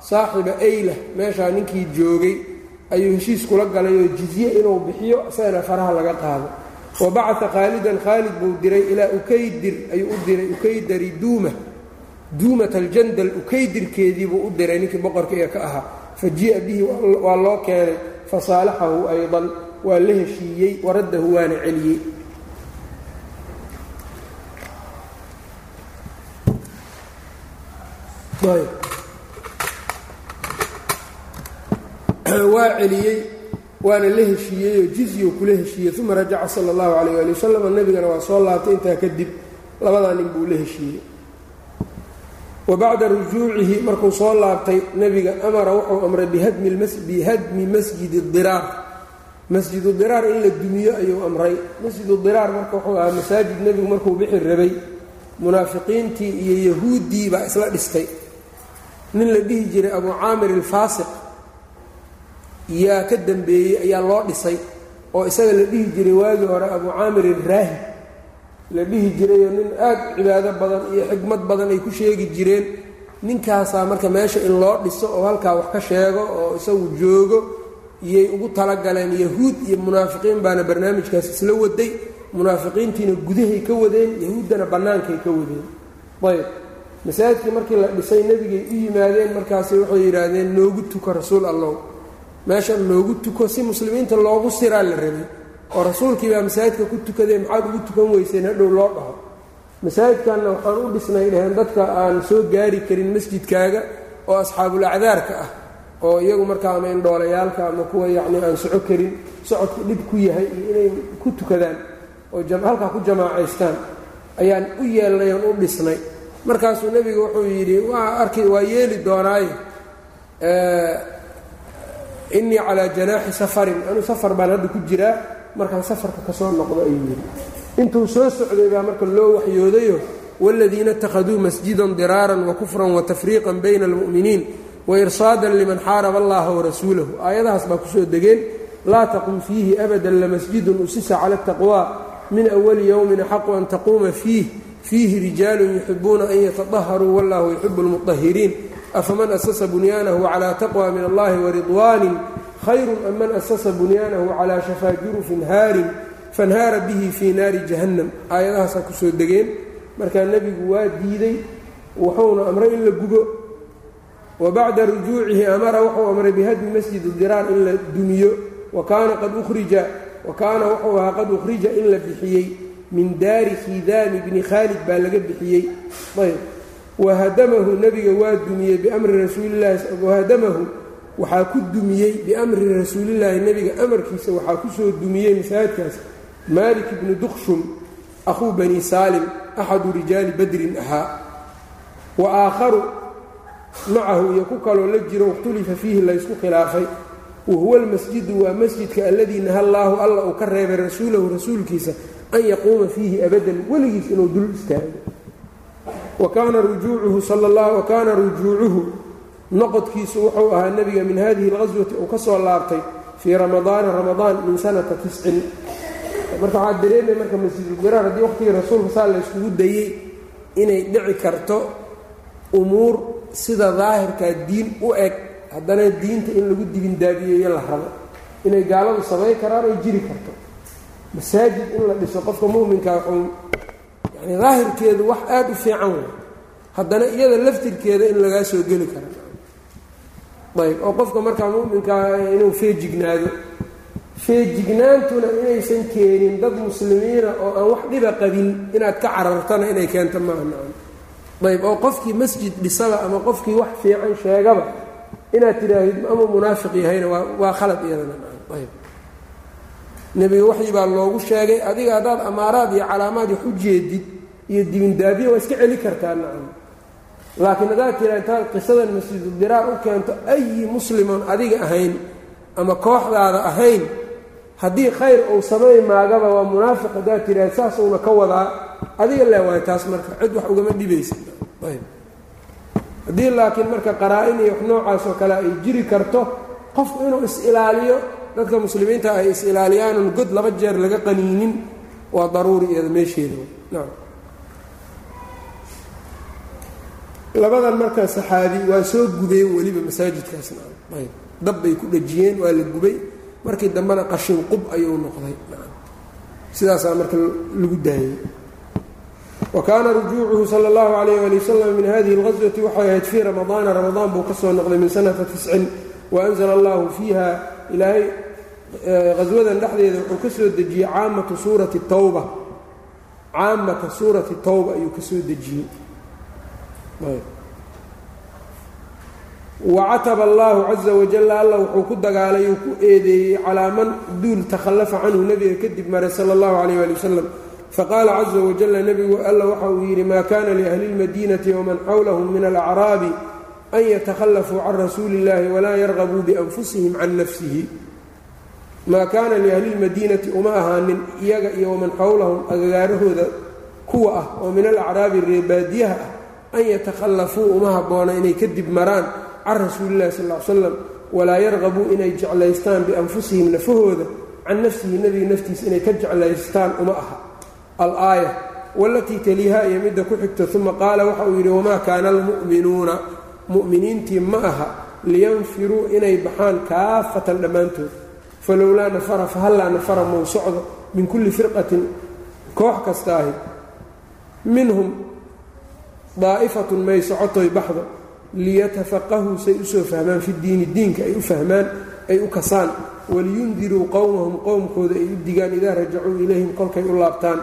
saaxiba aylah meeshaa ninkii joogay ayuu heshiis kula galay oo jizye inuu bixiyo isagana faraha laga qaado. Wa bacata khaalidan khaalid buu diray ilaa ukaydir ayuu u diray ukaydari duuma duumat aljandal ukaydirkeediibuu u diray ninkii boqorka ee ka ahaa. Fa jii'a bihi waa loo keenay. Fasaalaxahu aydan waa la heshiiyey waraddahu waana celiyey. Waa celiyey waana la heshiiyey oo jizyu kula heshiiyey. Uma rajaca sala allahu calayh waali wasalam nebigana waa soo laabtay intaa kadib. Labadaa nin buu la heshiiyey wa bacda rujuucihi markuu soo laabtay nebiga amara wuxuu amray bihadmi masjidi diraar masjidu diraar in la dumiyo ayuu amray. Masjidu diraar marka wuxuu ahaa masaajid nebigu markuu bixi rabay. Munaafiqiintii iyo yahuuddii baa isla dhistay. Nin la dhihi jiray abu caamir alfaasiq yaa ka dambeeyey ayaa loo dhisay oo isaga la dhihi jiray waagii hore abu caamir alraahib la dhihi jirayoo nin aad cibaado badan iyo xikmad badan ay ku sheegi jireen. Ninkaasaa marka meesha in loo dhiso oo halkaa wax ka sheego oo isagu joogo iyay ugu talagaleen yahuud iyo munaafiqiin baana barnaamijkaas isla waday. Munaafiqiintiina gudahay ka wadeen yahuuddana bannaankay ka wadeen. Ayb. Masaajidkii markii la dhisay nebigay u yimaadeen markaasi waxay yidhaahdeen noogu tuko rasuul allow meesha noogu tuko si muslimiinta loogu siraa la rabay oo rasuulkii baa masaajidka ku tukadee maxaad ugu tukan weyseen hadhow loo dhaho. Masaajidkanna waxaan u dhisnay dhaheen dadka aan soo gaari karin masjidkaaga oo asxaabul acdaarka ah oo iyagu markaa ama indhoolayaalka ama kuwa yacni aan soco karin socodku dhib ku yahay iyo inay ku tukadaan oo halkaa ku jamaacaystaan ayaan u yeelnay oon u dhisnay. Markaasuu nebigu wuxuu yidhi waa arki waa yeeli doonaaye innii calaa janaaxi safarin anuu safar baan hadda ku jiraa markaan safarka ka soo noqdo ayuu yidhi. Intuu soo socday baa marka loo waxyoodayo waaladiina ittakhaduu masjidan diraaran wa kufran wa tafriiqan bayna almu'miniin wa irsaadan liman xaaraba allaha warasuulahu aayadahaas baa ku soo degeen laa taqum fiihi abadan lamasjidun usisa cala ataqwa min awali yowmin axaqu an taquuma fiih fiihi rijaalun yuxibuuna an yatadaharuu wallahu yuxibu lmuطahiriin afaman asasa bunyaanahu calaa taqwa min allahi waridwaanin khayru am man asasa bunyaanahu calaa shafaa jurufin haarin fanhaara bihi fii naari jahannam. Aayadahaasaa ku soo degeen. Markaa nebigu waa diiday wuxuuna amray in la gubo. Wa bacda rujuucihi amara wuxuu amray bihadmi masjid diraar in la dumiyo. Wa kaana qad ukhrija wa kaana wuxuu ahaa qad ukhrija in la bixiyey. Min daari khidaami bni khaalid baa laga bixiyey. Ayb. Wahadamahu nebiga waa dumiyey biamri rasuulilahi wahadamahu waxaa ku dumiyey biamri rasuulillaahi nebiga amarkiisa waxaa ku soo dumiyey masaajidkaas maalik bni dukshum akhuu bani saalim axadu rijaali badrin ahaa. Wa aakharu macahu iyo ku kaloo la jiro ikhtulifa fiihi laysku khilaafay. Wa huwa almasjidu waa masjidka alladii naha allaahu alla uu ka reebay rasuulahu rasuulkiisa an yaquuma fiihi abadan weligiis inuu dul istaago. Wa kaana rujuucuhu noqodkiisu wuxuu ahaa nebiga min hadihi alqaswati uu ka soo laabtay fii ramadaana ramadaan min sanata tiscin marka waxaa dareemaya marka masjidulbiraar haddii waqtigii rasuulka saa la dayey inay dhici karto umuur sida daahirkaa diin u eg haddana diinta in lagu dibindaabiyeeyo la rabo. Inay gaaladu samayn karaan oy jiri karto. Masaajid in la dhiso qofka mu'minkaa wuxuu yani daahirkeedu wax aada u fiican wey haddana iyada laftirkeeda in lagaa soo geli kara ayb oo qofka markaa mu'minkaa inuu feejignaado. Feejignaantuna inaysan keenin dad muslimiina oo aan wax dhiba qabin inaad ka carartana inay keento maaha nacam. Ayb oo qofkii masjid dhisaba ama qofkii wax fiican sheegaba inaad tidhaahid ama munaafiq yahayna waa waa khalad iyadana ayb. Nebiga waxii baa loogu sheegay adiga haddaad amaaraad iyo calaamaad wax iyo dibindaabiya waa iska celi kartaa nacam laakiin haddaad tira intaad qisadan masjidudiraar u keento ayi muslimoon adiga ahayn ama kooxdaada ahayn haddii khayr uu samay maagaba waa munaafiq haddaad tidhaha saas uuna ka wadaa. Adiga le waay taas marka cid wax ugama dhibaysa. Haddii laakiin marka qaraa-in iyo noocaas oo kale ay jiri karto qofku inuu is-ilaaliyo dadka muslimiinta ay is-ilaaliyaanun god laba jeer laga qaniinin waa daruuri iyada meesheeda nacam labadan marka saxaabi waa soo gubeen weliba masaajidkaas nacam ayb. Dab bay ku dhajiyeen waa la gubay. Markii dambena qashin qub ayuu noqday. Sidaasaa marka lagu daayey wa kaana rujuucuhu sala allahu calayh ali wasalam min hadihi اlqaswati waxay ahayd fii ramadaana ramadaan buu ka soo noqday min sanata tiscin waanzla allahu fiiha. Ilaahay qaswadan dhexdeeda wuxuu ka soo dejiyey caamatu suurati tawba. Caamata suurati tawba ayuu ka soo dejiyey wacataba allahu caza wajalla alla wuxuu ku dagaalay uu ku eedeeyey calaa man duul takhallafa canhu nebiga kadib maray sala allahu calayh ali wasalam faqaala caza wajalla nebigu alla waxa uu yidhi maa kana liahli اlmadiinati waman xawlahum min alacraabi an yatakhallafuu can rasuuli اllahi walaa yargabuu bianfusihim can nafsihi. Maa kaana liahli lmadiinati uma ahaanin iyaga iyo waman xawlahum agagaarahooda kuwa ah oo min alacraabi reebaadiyaha ah an yatakhallafuu uma habboona inay kadib maraan can rasuulillahi sal l slam walaa yarqabuu inay jeclaystaan bianfusihim nafahooda can nafsihi nebiga naftiisa inay ka jeclaystaan uma aha al-aaya walatii taliiha iyo midda ku xigta uma qaala waxa uu yidhi wamaa kaana almu'minuuna mu'miniintii ma aha liyanfiruu inay baxaan kaafatan dhammaantood falowlaa nafara fahallaa nafara mau socdo min kulli firqatin koox kastaahi minhum daa'ifatun may socotoy baxdo liyatafaqahuu say u soo fahmaan fi diini diinka ay u fahmaan ay u kasaan. Waliyundiruu qowmahum qowmkooda ay u digaan idaa rajacuu ilayhim kolkay u laabtaan.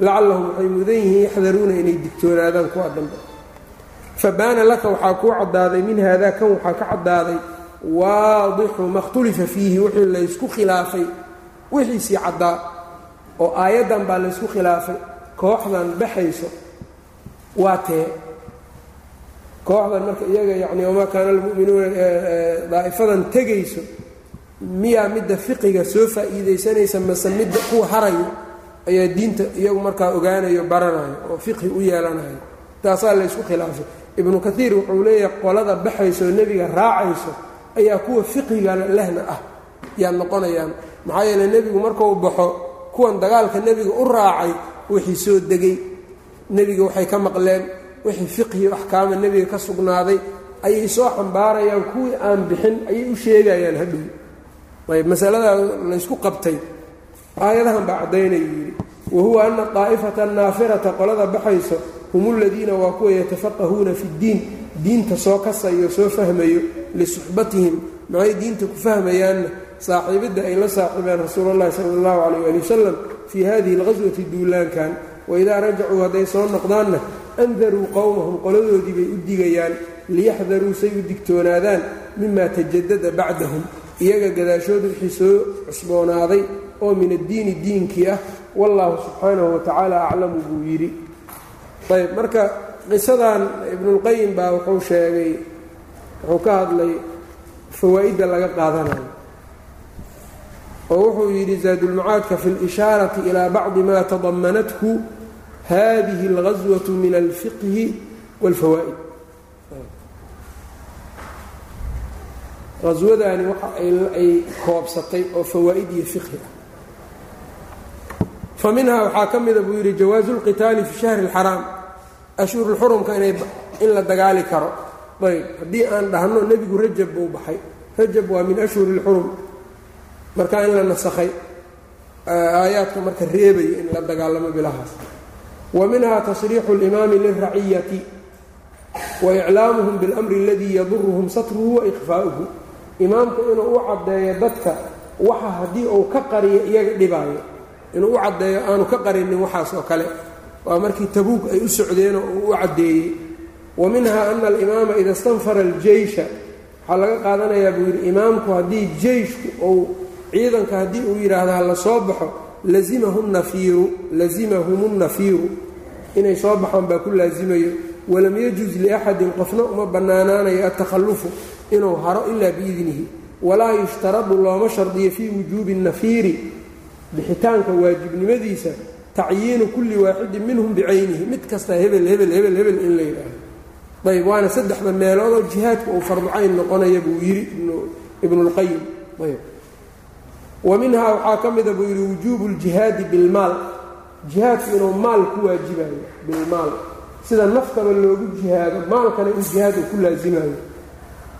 Lacallahum waxay mudan yihiin yaxdaruuna inay digtoonaadaan kuwa dambe. Fabaana laka waxaa kuu caddaaday min haadaa kan waxaa ka caddaaday waadixu ma khtulifa fiihi wixii laysku khilaafay. Wixiisii caddaa oo aayaddan baa laysku khilaafay kooxdan baxayso waa tee kooxdan marka iyaga yacni wamaa kaana almu'minuuna daa'ifadan tegayso miyaa midda fiqiga soo faa'iidaysanaysa mase midda kuwa harayo ayaa diinta iyagu markaa ogaanayo baranayo oo fiqhi u yeelanayo. Taasaa laysku khilaafay. Ibnu kaiir wuxuu leeyahay qolada baxayso nebiga raacayso ayaa kuwa fiqhigana lehna ah. Yaa noqonayaan maxaa yeele nebigu markuu baxo kuwan dagaalka nebiga u raacay wixii soo degay nebiga waxay ka maqleen wixii fiqhi axkaama nebiga ka sugnaaday ayay soo xambaarayaan kuwii aan bixin ayay u sheegayaan hadhow ayb masaladaa laysku qabtay. Aayadahan baa caddaynayuu yidhi wa huwa ana daa'ifata naafirata qolada baxayso hum uladiina waa kuwa yatafaqahuuna fi ddiin diinta soo kasayo soo fahmayo lisuxbatihim maxay diinta ku fahmayaanna? Saaxiibidda ay la saaxiibeen rasuulu llahi sala allahu calayh ali wasalam fii hadihi alqaswati duulaankan waidaa rajacuu hadday soo noqdaanna andaruu qowmahum qoladoodii bay u digayaan liyaxdaruu say u digtoonaadaan mima tajadada bacdahum iyaga gadaashooda wixii soo cusboonaaday oo min addiini diinkii ah wallaahu subxaanahu watacaala aclamu buu yidhi ayb marka qisadan ibnulqayim baa wuxuu sheegay wuxuu ka hadlay fawaa'idda laga qaadanayo oo wuxuu yidhi zaadulmacaadka fi اlishaarati ilaa bacdi ma tadamanathu hadihi اlgaswaةu min alfiqhi wاlfawaa'id qaswadani waxa ay koobsatay oo fawaa'id iyo fiqhi ah fa minhaa waxaa ka mida buu yidhi jawaazu اlqitaali fi shahri اlxaraam ashhurulxurumka in la dagaali karo ayb haddii aan dhahno nebigu rajab buu baxay rajab waa min ashhuri اlxurum marka in la nasakhay aayaadka marka reebayo in la dagaalamo bilahaas. Wa minhaa tasriixu اlimaami lilraciyati wa iclaamuhum biاlmri aladii yaduruhum satruhu wa ikhfaa'uhu imaamku inuu u caddeeyo dadka waxa haddii uu ka qariyo iyaga dhibaayo inuu u caddeeyo aanu ka qarinin waxaasoo kale. Waa markii tabuug ay u socdeenoo uu u caddeeyey. Wa minhaa ana alimaama ida istanfara aljeysha waxaa laga qaadanayaa buu yidhi imaamku haddii jeyshku uu ciidanka haddii uu yidhaahdo ha la soo baxo lazimahu nafiiru lazimahum nafiiru. Inay soo baxaan baa ku laasimayo. Walam yajuz liaxadin qofna uma bannaanaanayo atakhallufu inuu haro ilaa biidnihi. Walaa yushtaradu looma shardiyo fii wujuubi nafiiri bixitaanka waajibnimadiisa tacyiinu kulli waaxidin minhum bicaynihi. Mid kasta hebel hebel hebel hebel in la yidhaaho ayb waana saddexda meeloodoo jihaadka uu farducayn noqonaya buu yidhi ibnulqayim ayb wa minhaa waxaa ka mida buu yidhi wujuubu ljihaadi bilmaal jihaadku inuu maal ku waajibayo bilmaal sida naftaba loogu jihaado maalkana in jihaad uu ku laasimayo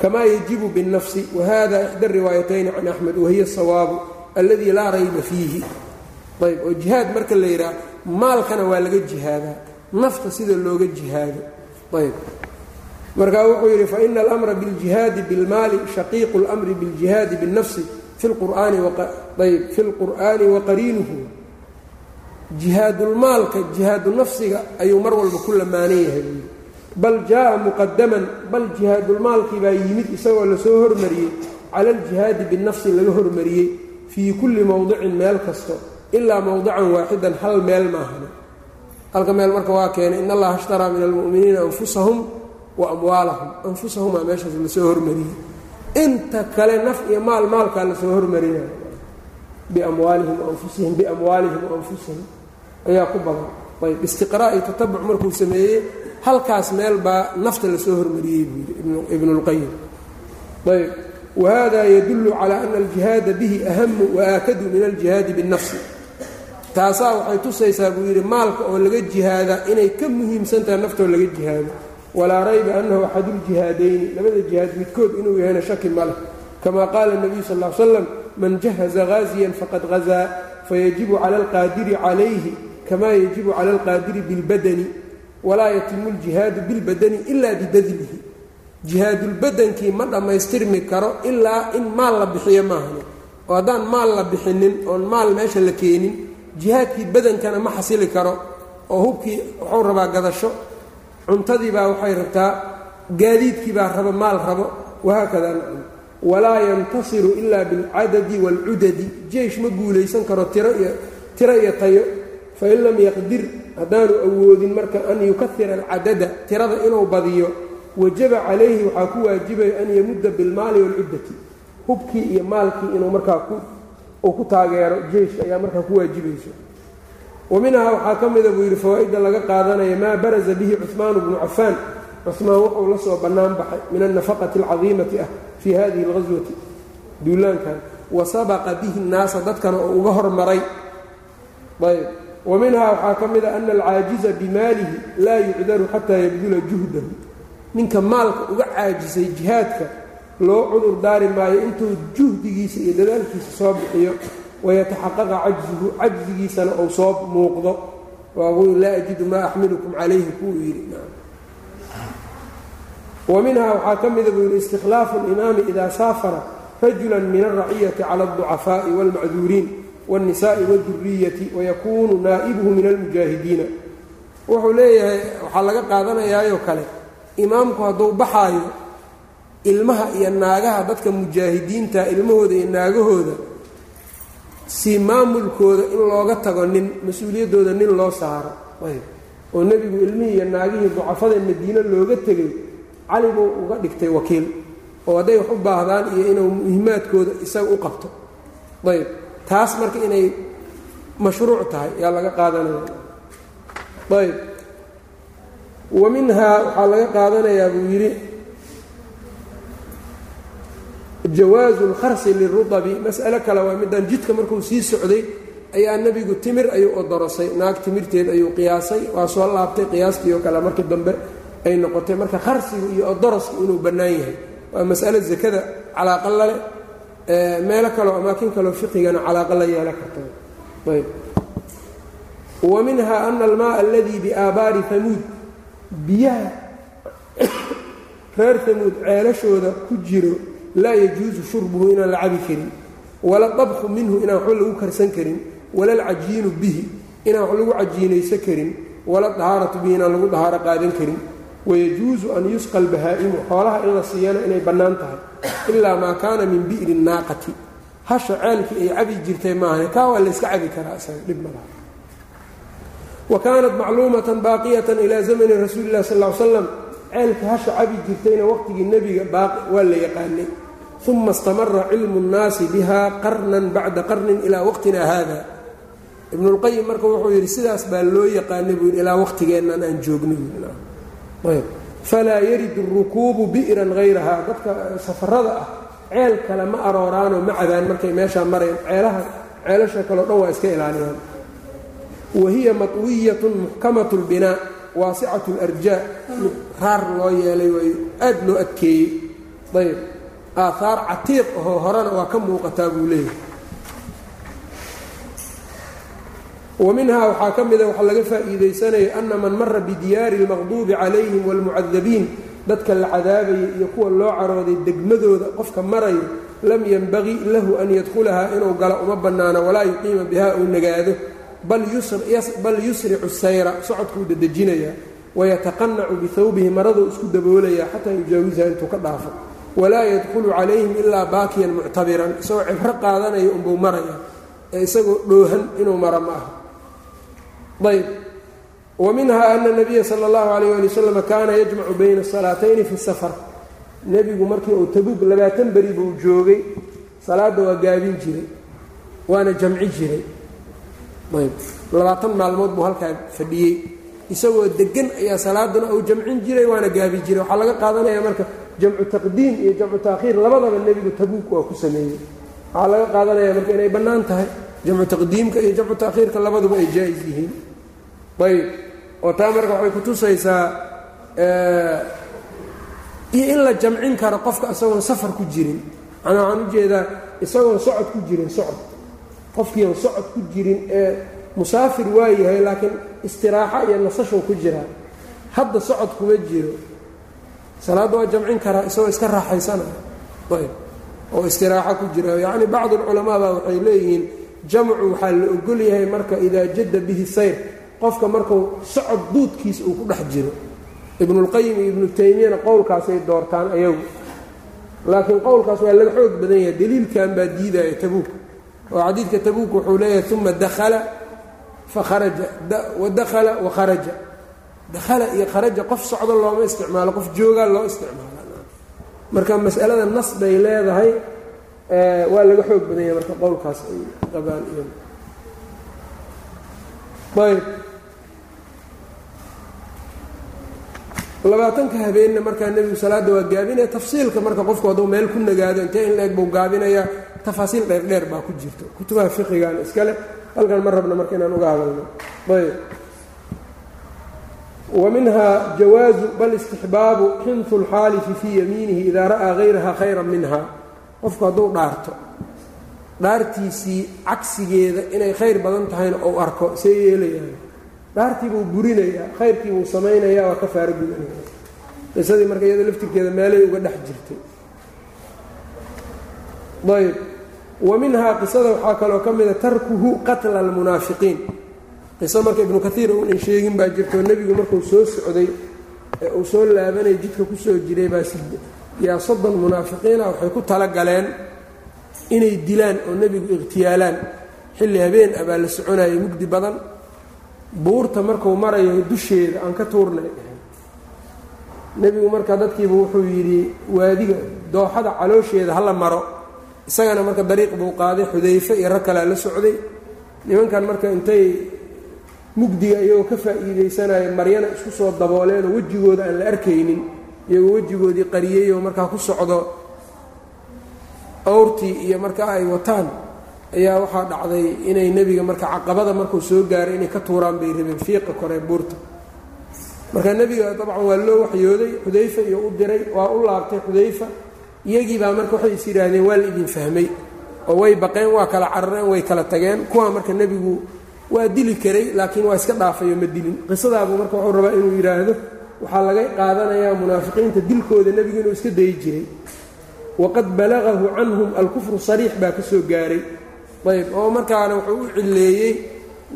kamaa yajibu biاnnafsi wahada ixda riwaayatayni can axmed wahiya asawaabu alladii laa rayba fiihi ayb oo jihaad marka la yidhaah maalkana waa laga jihaadaa nafta sida looga jihaado ayb markaa wuxuu yidhi faina almra biاljihaadi bilmaali shaqiiqu اlmri biاljihaadi biاnnafsi fi lqur'aani waqariinuhu jihaadulmaalka jihaadu nafsiga ayuu mar walba ku lamaanan yahay bal jaa muqadaman bal jihaadulmaalkii baa yimid isagoo la soo hormariyey cala aljihaadi binafsi laga hormariyey fii kulli mowdicin meel kasto ilaa mowdican waaxidan hal meel maahana halka meel marka waa keenay in allaha ishtaraa min almu'miniina anfusahum wa amwaalahum anfusahumaa meeshaas la soo hormariyey inta kale naf iyo maal maalkaa la soo hormarinaya biamwaalihim waanfusihim biamwaalihim waanfusihim ayaa ku badan. Ayb istiqraa' iyo tatabuc markuu sameeyey halkaas meel baa nafta la soo hormariyey buu yidhi ibnulqayim ayb wahada yadullu calaa ana aljihaada bihi ahamu waaakadu min aljihaadi binnafsi. Taasaa waxay tusaysaa buu yidhi maalka oo laga jihaadaa inay ka muhiimsan tahay naftoo laga jihaado walaa rayba annahu axaduljihaadayni labada jihaad midkood inuu yahayna shaki ma leh. Kama qaala nabiyu sal l slam man jahaza haaziyan faqad hazaa fayajibu cala alqaadiri calayhi kama yajibu cala alqaadiri bilbadani walaa yatimu ljihaadu bilbadani ila bibadlihi jihaadulbadankii ma dhammaystirmi karo ilaa in maal la bixiyo maahane oo haddaan maal la bixinin oon maal meesha la keenin jihaadkii badankana ma xasili karo oo hubkii wuxuu rabaa gadasho cuntadii baa waxay rabtaa gaadiidkii baa raba maal rabo wahaakada nacam walaa yantasiru ilaa bilcadadi waalcudadi jeish ma guulaysan karo tiro iyo tayo. Fain lam yaqdir haddaanu awoodin marka an yukahira alcadada tirada inuu badiyo wajaba calayhi waxaa ku waajibaya an yamudda bilmaali waalcuddati hubkii iyo maalkii inuu markaa ku taageero jeyshka ayaa markaa ku waajibayso wa waxaa ka mida buu yidhi fawaa'idda laga qaadanaya maa baraza bihi cuhmaanu bnu cafaan. Cuhmaan wuxuu la soo bannaan baxay min annafaqati alcadiimati ah fii hadihi alghaswati duulaankan. Wa sabaqa bihi nnaasa dadkana oo uga hormaray. Ayb wa waxaa ka mida ana alcaajiza bimaalihi laa yucdaru xataa yabdula juhdahu. Ninka maalka uga caajisay jihaadka loo cudur daari maayo intuu juhdigiisa iyo dadaalkiisa soo bixiyo wayataxaqaqa cajzuhu cajzigiisana uu soo muuqdo waaquul laa ajidu maa axmilukum calayhi kuu yidhi wa waxaa ka mida buu yidhi istikhlaafu alimaami idaa saafara rajulan min alraciyati cala alducafaa'i waalmacduuriin waاlnisa'i waاduriyati wayakuunu naa'ibuhu min almujaahidiina wuxuu leeyahay waxaa laga qaadanayaayoo kale imaamku hadduu baxaayo ilmaha iyo naagaha dadka mujaahidiinta ilmahooda iyo naagahooda si maamulkooda in looga tago nin mas'uuliyaddooda nin loo saaro. Ayb. Oo nebigu ilmihii iyo naagihii ducafada madiine looga tegay cali buu uga dhigtay wakiil oo hadday wax u baahdaan iyo inuu muhimaadkooda isaga u qabto. Ayb. Taas marka inay mashruuc tahay yaa laga qaadanaya. Ayb. Wa minhaa waxaa laga qaadanayaa buu yidhi jawaazu lkharsi lirudabi mas'alo kale waa midaan jidka markuu sii socday ayaa nebigu timir ayuu odorosay naag timirteed ayuu qiyaasay waa soo laabtay qiyaastii oo kale markii dambe ay noqotay. Marka kharsigu iyo odorosku inuu bannaan yahay waa mas'alo zakada calaaqa lale meelo kaleo amaakin kaleo fiqigana calaaqa la yeela karta ayb. Wa minha ana almaaa aladii biaabaari hamuud biyaha reer hamuud ceelashooda ku jiro laa yajuusu shurbuhu inaan la cabi karin wala dabkhu minhu inaan waxba lagu karsan karin wala alcajiinu bihi inaan wax lagu cajiinaysa karin wala dahaaratu bihi inaan lagu dahaaro qaadan karin. Wayajuusu an yusqa albahaa'imu xoolaha in la siiyana inay bannaan tahay ilaa maa kaana min bi'ri naaqati. Hasha ceelkii ay cabi jirtay maahan kaa waa layska cabi karaa isaga dhib malaha wa kaanat macluumatan baaqiyatan ilaa zamani rasuuli illahi sal l slam ceelka hasha cabi jirtayna waqtigii nebiga baaqi waa la yaqaanay uma istamara cilmu اnnaasi biha qarnan bacda qarnin ilaa waqtina hada ibnulqayim marka wuxuu yidhi sidaas baa loo yaqaanay buu yidhi ilaa waqtigeennan aan joogno ayb falaa yaridu rukuubu bi'ran hayraha dadka safarada ah ceel kale ma arooraanoo ma cabaan markay meeshaa marayaan ceelaha ceelasha kaleo dhan waa iska ilaaliyaan wa hiya matwiyatun muxkamat اlbinaa waasicat اlarjaa mid raar loo yeelay waayo aad loo adkeeyey ayb aahaar catiiq ahoo horena waa ka muuqataa buu leeyahay. Wa minhaa waxaa ka mida waxaa laga faa'iidaysanaya ana man mara bidiyaari اlmaqduubi calayhim wاlmucadabiin dadka la cadaabaya iyo kuwa loo carooday degmadooda qofka marayo lam yenbagii lahu an yadkhulahaa inuu galo uma bannaano walaa yuqiima biha uu nagaado. Bal yusricu sayra socodkuu dedejinayaa wayataqanacu bihawbihi maraduu isku daboolayaa xataa yujaawisaha intuu ka dhaafo walaa yadkhulu calayhim ilaa baakiyan muctabiran isagoo cibro qaadanaya unbuu maraya ee isagoo dhoohan inuu maro ma aha ayb wa minha ana nabiya sala allahu calayh ali wasalam kaana yajmacu bayna asalaatayni fi safar. Nebigu markii uu tabuug labaatan beri buu joogay salaadda waa gaabin jiray waana jamci jiray. Ayb labaatan maalmood buu halkaa fadhiyey. Isagoo degan ayaa salaaduna uu jamcin jiray waana gaabi jiray. Waxaa laga qaadanaya marka jamcu taqdiim iyo jamcu taakhiir labadaba nebigu tabuug waa ku sameeyey. Waxaa laga qaadanaya marka inay bannaan tahay jamcu taqdiimka iyo jamcu taakhiirka labaduba ay jaa-is yihiin. Ayb. Oo taa marka waxay kutusaysaa iyo in la jamcin karo qofka isagoon safar ku jirin. Manaa waxaan u jeedaa isagoon socod ku jirin socod. Qofkiion socod ku jirin ee musaafir waa yahay laakiin istiraaxo iyo nasashow ku jiraa hadda socod kuma jiro salaadda waa jamcin karaa isagoo iska raaxaysanaya ayb oo istiraaxo ku jira. Yacni bacdu alculamaa baa waxay leeyihiin jamcu waxaa la ogol yahay marka idaa jadda bihi sayr qofka markuu socod duudkiisa uu ku dhex jiro. Ibnulqayim iyo ibnu taymiyana qowlkaasay doortaan ayagu. Laakiin qowlkaas waa laga xoog badan yahay daliilkan baa diidaya tabuuk. Oo xadiidka tabuuk wuxuu leeyahay uma dakhala fakharaja wadakhala wakharaja dakhala iyo kharaja qof socdo looma isticmaalo qof joogaa loo isticmaala marka masalada nas bay leedahay waa laga xoog badan yahay marka qowlkaas ay qabaan iyo ayb. Labaatanka habeenna markaa nebigu salaadda waa gaabinaya tafsiilka marka qofku hadduu meel ku nagaado intee in la-eg buu gaabinayaa tafaasiil dheerdheer baa ku jirto. Kutubaha fiqigan iskale halkan ma rabna marka inaan uga hadalno. Ayb wa minhaa jawaazu bal istixbaabu xinhu lxaalifi fii yamiinihi idaa ra'aa hayraha khayran minha qofku hadduu dhaarto dhaartiisii cagsigeeda inay khayr badan tahayna ou arko see yeelayaa dhaartii buu burinayaa khayrkii buu samaynayaa waa ka faaro qisadii marka iyada laftirkeeda meelay uga dhex jirtay ayb wa minhaa qisada waxaa kaloo ka mida tarkuhu qatla almunaafiqiin qiso marka ibnu kaiir uunan sheegin baa jirtoo nebigu markuu soo socday ee uu soo laabanaya jidka ku soo jiray baa yaa soddon munaafiqiina waxay ku tala galeen inay dilaan oo nebigu ikhtiyaalaan xilli habeen ah baa la soconayay mugdi badan. Buurta markuu marayo dusheeda aan ka tuurnay. Nebigu marka dadkiiba wuxuu yidhi waadiga dooxada caloosheeda hala maro. Isagana marka dariiq buu qaaday xudayfe iyo rag kalea la socday. Nimankan marka intay mugdiga iyagoo ka faa'iidaysanaya maryana isku soo dabooleenoo wejigooda aan la arkaynin iyagoo wejigoodii qariyey oo markaa ku socdo awrtii iyo markaa ay wataan ayaa waxaa dhacday inay nebiga marka caqabada markuu soo gaaray inay ka tuuraan bay rabeen fiiqa koree buurta. Marka nebiga dabcan waa loo waxyooday xudayfa iyo u diray waa u laabtay xudayfa iyagii baa marka waxay is yidhaahdeen waa la idin fahmay. Oo way baqeen waa kala carareen way kala tageen kuwaa marka nebigu waa dili karay laakiin waa iska dhaafayo ma dilin. Qisadaabuu marka wuxuu rabaa inuu yidhaahdo waxaa laga qaadanayaa munaafiqiinta dilkooda nebigu inuu iska dayi jiray. Waqad balagahu canhum alkufru sariix baa ka soo gaaray. Ayb oo markaana wuxuu u cilleeyey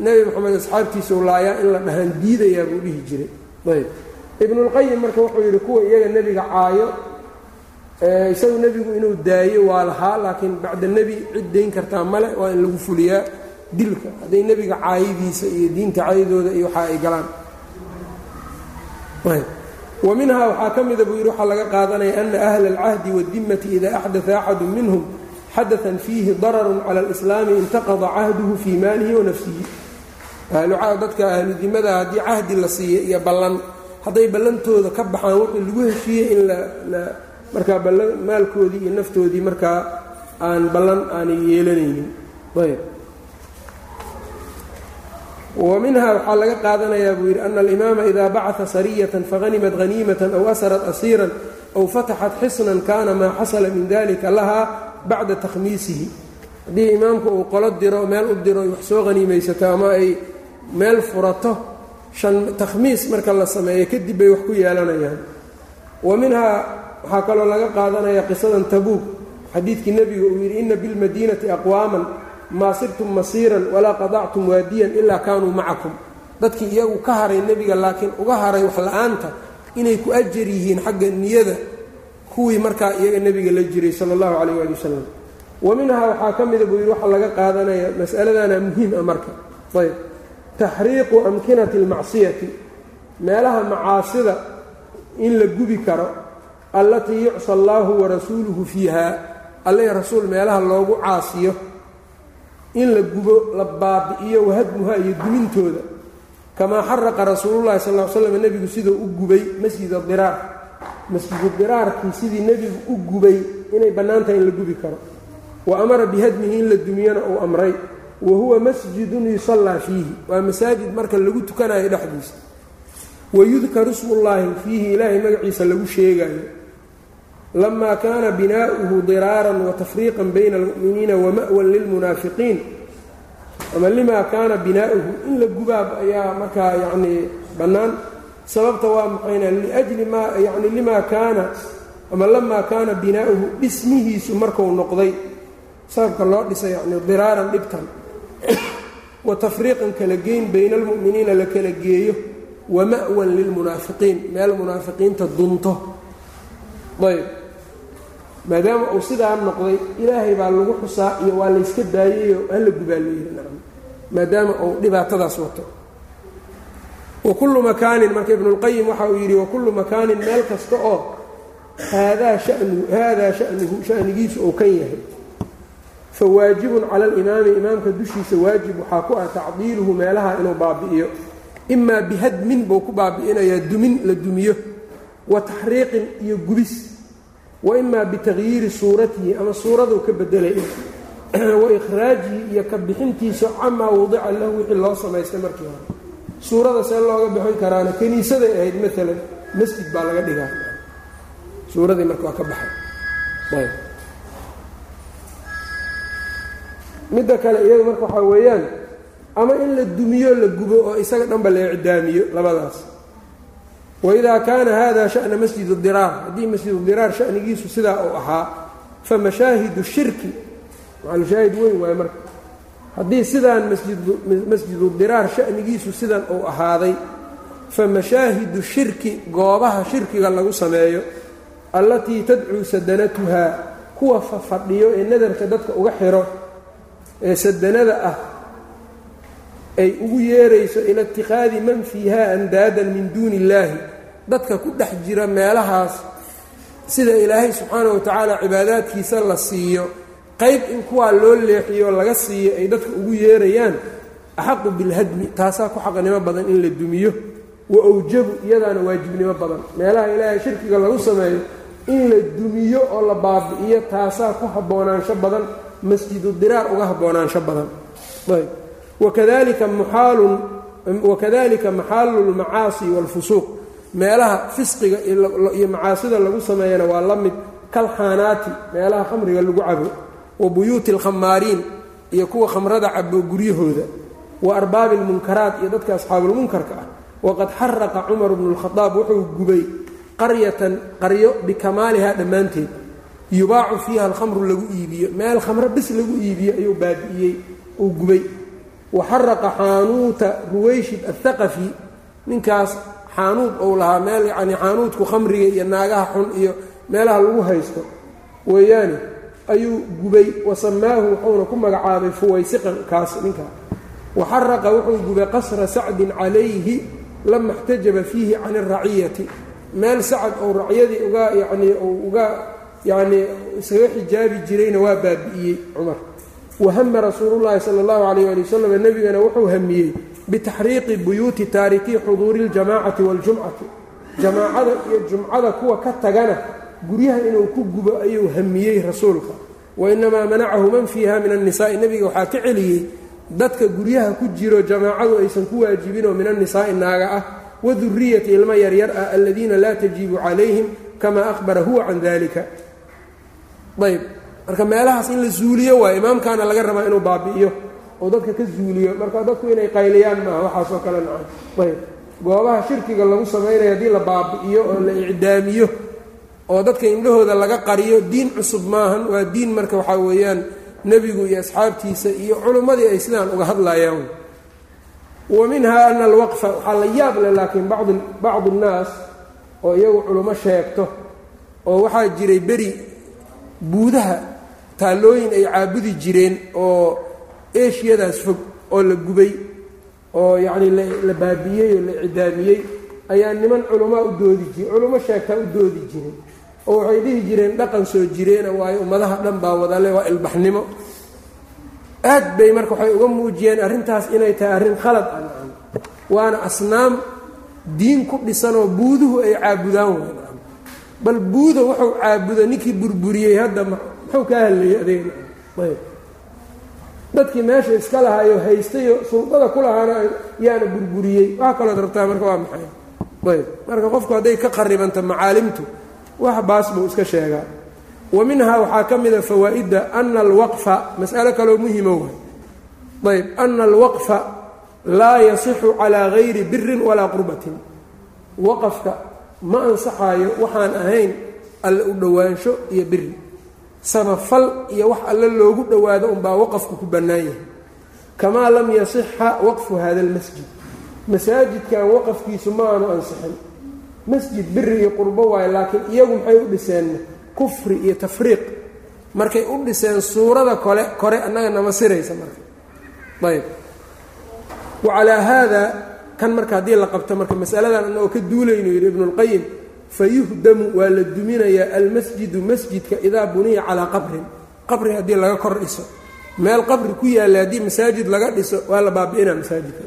nebi moxamed asxaabtiisau laayaa in la dhahaan diidayaa buu dhihi jiray. Ayb. Ibnulqayim marka wuxuu yidhi kuwa iyaga nebiga caayo isagu nebigu inuu daayo waa lahaa laakiin bacda nebi cid dayn kartaa male waa in lagu fuliyaa dilka hadday nebiga caayidiisa iyo diinta caayidooda iyo waxa ay galaan. Wa minhaa waxaa ka mida buu yidhi waxaa laga qaadanaya ana ahla alcahdi waadimmati ida axdaa axadu minhum xadaan fiihi dararun cala alislaami intaqada cahduhu fii maalihi wa nafsihi. Dadka ahludimada haddii cahdi la siiya iyo ballan hadday ballantooda ka baxaan wixii lagu heshiiyey in markaa maalkoodii iyo naftoodii markaa aan ballan aanay yeelanaynin. Ayb wa minhaa waxaa laga qaadanayaa buu yidhi ana alimaama ida bacaa sariyatan faghanimat haniimatan aw asarat asiiran aw fataxat xisnan kana maa xasala min dalika lahaa bacda takhmiisihi. Haddii imaamku uu qolo diro meel u diro wax soo haniimaysato ama ay meel furato shan takhmiis marka la sameeyo kadib bay wax ku yeelanayaan. Wa waxaa kaloo laga qaadanaya qisadan tabuuk xadiidkii nebiga uu yidhi ina bilmadiinati aqwaaman maa sirtum masiiran walaa qadactum waadiyan ilaa kaanuu macakum. Dadkii iyagu ka haray nebiga laakiin uga haray wax la'aanta inay ku ajar yihiin xagga niyada kuwii markaa iyaga nebiga la jiray sala allahu calayh waali wasalam wa minhaa waxaa ka mida buu yidhi waxaa laga qaadanaya masaladana muhiim ah marka. Ayb taxriiqu amkinati almacsiyati. Meelaha macaasida in la gubi karo allatii yucsa allaahu warasuuluhu fiiha alle rasuul meelaha loogu caasiyo in la gubo la baabi'iyo wahadmuha iyo dumintooda. Kamaa xaraqa rasuulullahi sal l slam nebigu siduu u gubay masjida diraar masjidu diraarkii sidii nebigu u gubay inay bannaantahay in la gubi karo. Wa amara bihadmihi in la dumiyana uu amray. Wa huwa masjidun yusallaa fiihi. Waa masaajid marka lagu tukanayo dhexdiisa. Wayudkaru ismullaahi fiihi ilaahay magaciisa lagu sheegayo lamaa kaana binaa'uhu diraaran wa tafriiqan bayna almu'miniina wama'wan lilmunaafiqiin ama limaa kaana binaa'uhu in la gubaab ayaa markaa yacnii bannaan sababta waa maxayna liajli maa yacni limaa kaana ama lamaa kaana binaa'uhu dhismihiisu marku noqday sababka loo dhisay yacni diraaran dhibtan wa tafriiqan kala geyn bayna almu'miniina la kala geeyo wa ma'wan lilmunaafiqiin meel munaafiqiinta dunto ayb maadaama uu sidaa noqday ilaahay baa lagu xusaa iyo waa layska daayayo hala gubaa nacam maadaama uu dhibaatadaas wato. Wa kullu makaanin marka ibnulqayim waxa uu yidhi wakullu makaanin meel kasta oo haadaa shanu haadaa shanuhu shanigiisu uu kan yahay. Fa waajibun cala alimaami imaamka dushiisa waajib waxaa ku ah tacdiiluhu meelaha inuu baabi'iyo. Imaa bihadmin buu ku baabi'inayaa dumin la dumiyo. Wa taxriiqin iyo gubis wa imaa bitagyiiri suuratihi ama suuraduu ka bedelay wa ikhraajihi iyo ka bixintiisa camaa wadica lahu wixii loo samaystay markii hore. Suurada see looga bixin karaana kiniisaday ahayd maalan masjid baa laga dhigaa. Suuradii marka waa ka baxay. Midda kale iyadu marka waxaa weeyaan ama in la dumiyo la gubo oo isaga dhanba la icdaamiyo labadaas waidaa kaana hada sha'na masjidu diraar haddii masjidu diraar shanigiisu sidaa uu ahaa fa mashaahidu shirki maxalushaahid weyn waaye marka haddii sidaan masjidu diraar shanigiisu sidan uu ahaaday fa mashaahidu shirki goobaha shirkiga lagu sameeyo allatii tadcuu sadanatuhaa kuwa fafadhiyo ee nadarka dadka uga xiro ee sadanada ah ay ugu yeerayso ila ittikhaadi man fiiha andaadan min duuni illaahi dadka ku dhex jira meelahaas sida ilaahay subxaana wa tacaala cibaadaadkiisa la siiyo qayb in kuwaa loo leexiyo laga siiyo ay dadka ugu yeerayaan axaqu bilhadmi taasaa ku xaqnimo badan in la dumiyo. Wa awjabu iyadaana waajibnimo badan. Meelaha ilaahay shirkiga lagu sameeyo in la dumiyo oo la baabi'iyo taasaa ku haboonaansho badan masjidu diraar uga haboonaansho badan. Wakadalika muxaalun wakadalika maxaalu lmacaasi waalfusuuq meelaha fisqiga iyo macaasida lagu sameeyana waa la mid. Kalxaanaati meelaha khamriga lagu cabo wa buyuuti alkhamaariin iyo kuwa khamrada cabo guryahooda. Wa arbaabi almunkaraat iyo dadka asxaabulmunkarka ah. Waqad xaraqa cumar bnu lkhadaab wuxuu gubay qaryatan qaryo bikamaalihaa dhammaanteed. Yubaacu fiiha alkhamru lagu iibiyo. Meel khamro bis lagu iibiyo ayuu baabi'iyey uu gubay. Waxaraqa xaanuuta ruwayshid athaqafi ninkaas xaanuud ou lahaa meel yacnii xaanuudku khamriga iyo naagaha xun iyo meelaha lagu haysto weeyaane ayuu gubay wasamaahu wuxuuna ku magacaabay fuwaysiqan kaas ninkaa waxaraqa wuxuu gubay qasra sacdin calayhi lama اxtajaba fiihi can اraciyati meel sacad ou racyadii uga yacnii uga yacnii isaga xijaabi jirayna waa baabi'iyey cumar. Wahama rasuulullaahi sala allahu calayh ali wasalam nebigana wuxuu hamiyey bitaxriiqi buyuuti taarikii xuduuri اljamaacati waاljumcati jamaacada iyo jumcada kuwa ka tagana guryaha inuu ku gubo ayuu hamiyey rasuulka wainamaa manacahu man fiiha min annisaai nebiga waxaa ka celiyey dadka guryaha ku jiro jamaacadu aysan ku waajibinoo min annisaa'i naaga ah waduriyati ilmo yaryar ah aladiina laa tajibu calayhim kama ahbara huwa can dalika ayb marka meelahaas in la zuuliyo waayo imaamkaana laga rabaa inuu baabi'iyo oo dadka ka zuuliyo. Marka dadku inay qayliyaan maaha waxaasoo kale nacan ayb. Goobaha shirkiga lagu samaynayo haddii la baabi'iyo oo la icdaamiyo oo dadka indhahooda laga qariyo diin cusub maahan waa diin marka waxaa weeyaan nebigu iyo asxaabtiisa iyo culummadii ay sidaan uga hadlayaan. Wa minhaa ana alwaqfa waxaa la yaab leh laakiin bacdi bacdu nnaas oo iyagu culummo sheegto oo waxaa jiray beri buudaha taallooyin ay caabudi jireen oo eeshiyadaas fog oo la gubay oo yacnii la baabi'iyey oo la cidaamiyey ayaa niman culamaa u doodi jire culummo sheegtaa u doodi jiray oo waxay dhihi jireen dhaqan soo jireena waayo ummadaha dhan baa wadale waa ilbaxnimo. Aad bay marka waxay uga muujiyeen arrintaas inay tahay arrin khalad ah waana asnaam diin ku dhisanoo buuduhu ay caabudaan way bal buuda wuxuu caabudo ninkii burburiyey hadda muxuu kaa hadleeyey adeeg ayb dadkii meesha iska lahaayo haystayo suldada ku lahaana yaana burburiyey. Wax kalood rabtaa marka waa maxay? Ayb. Marka qofku hadday ka qaribanta macaalimtu wax baas buu iska sheegaa. Wa minhaa waxaa ka mida fawaa'idda ana alwaqfa mas'alo kaloo muhimo waay ayb. Ana alwaqfa laa yasixu calaa gayri birin walaa qurbatin. Waqafka ma ansaxaayo waxaan ahayn alle u dhowaansho iyo biri samafal iyo wax alle loogu dhowaado unbaa waqafku ku bannaan yahay. Kamaa lam yasixa waqfu hada almasjid. Masaajidkan waqafkiisu ma aanu ansixin. Masjid biri iyo qurbo waayo laakiin iyagu maxay u dhiseen kufri iyo tafriiq? Markay u dhiseen suurada kole kore annaga nama siraysa marka. Ayb wa calaa haada kan marka haddii la qabto marka masaladan annagoo ka duulaynu yidhi ibnulqayim fayuhdamu waa la duminayaa almasjidu masjidka idaa buniya calaa qabrin. Qabri haddii laga kor dhiso. Meel qabri ku yaalla haddii masaajid laga dhiso waa la baabi'inaa masaajidka.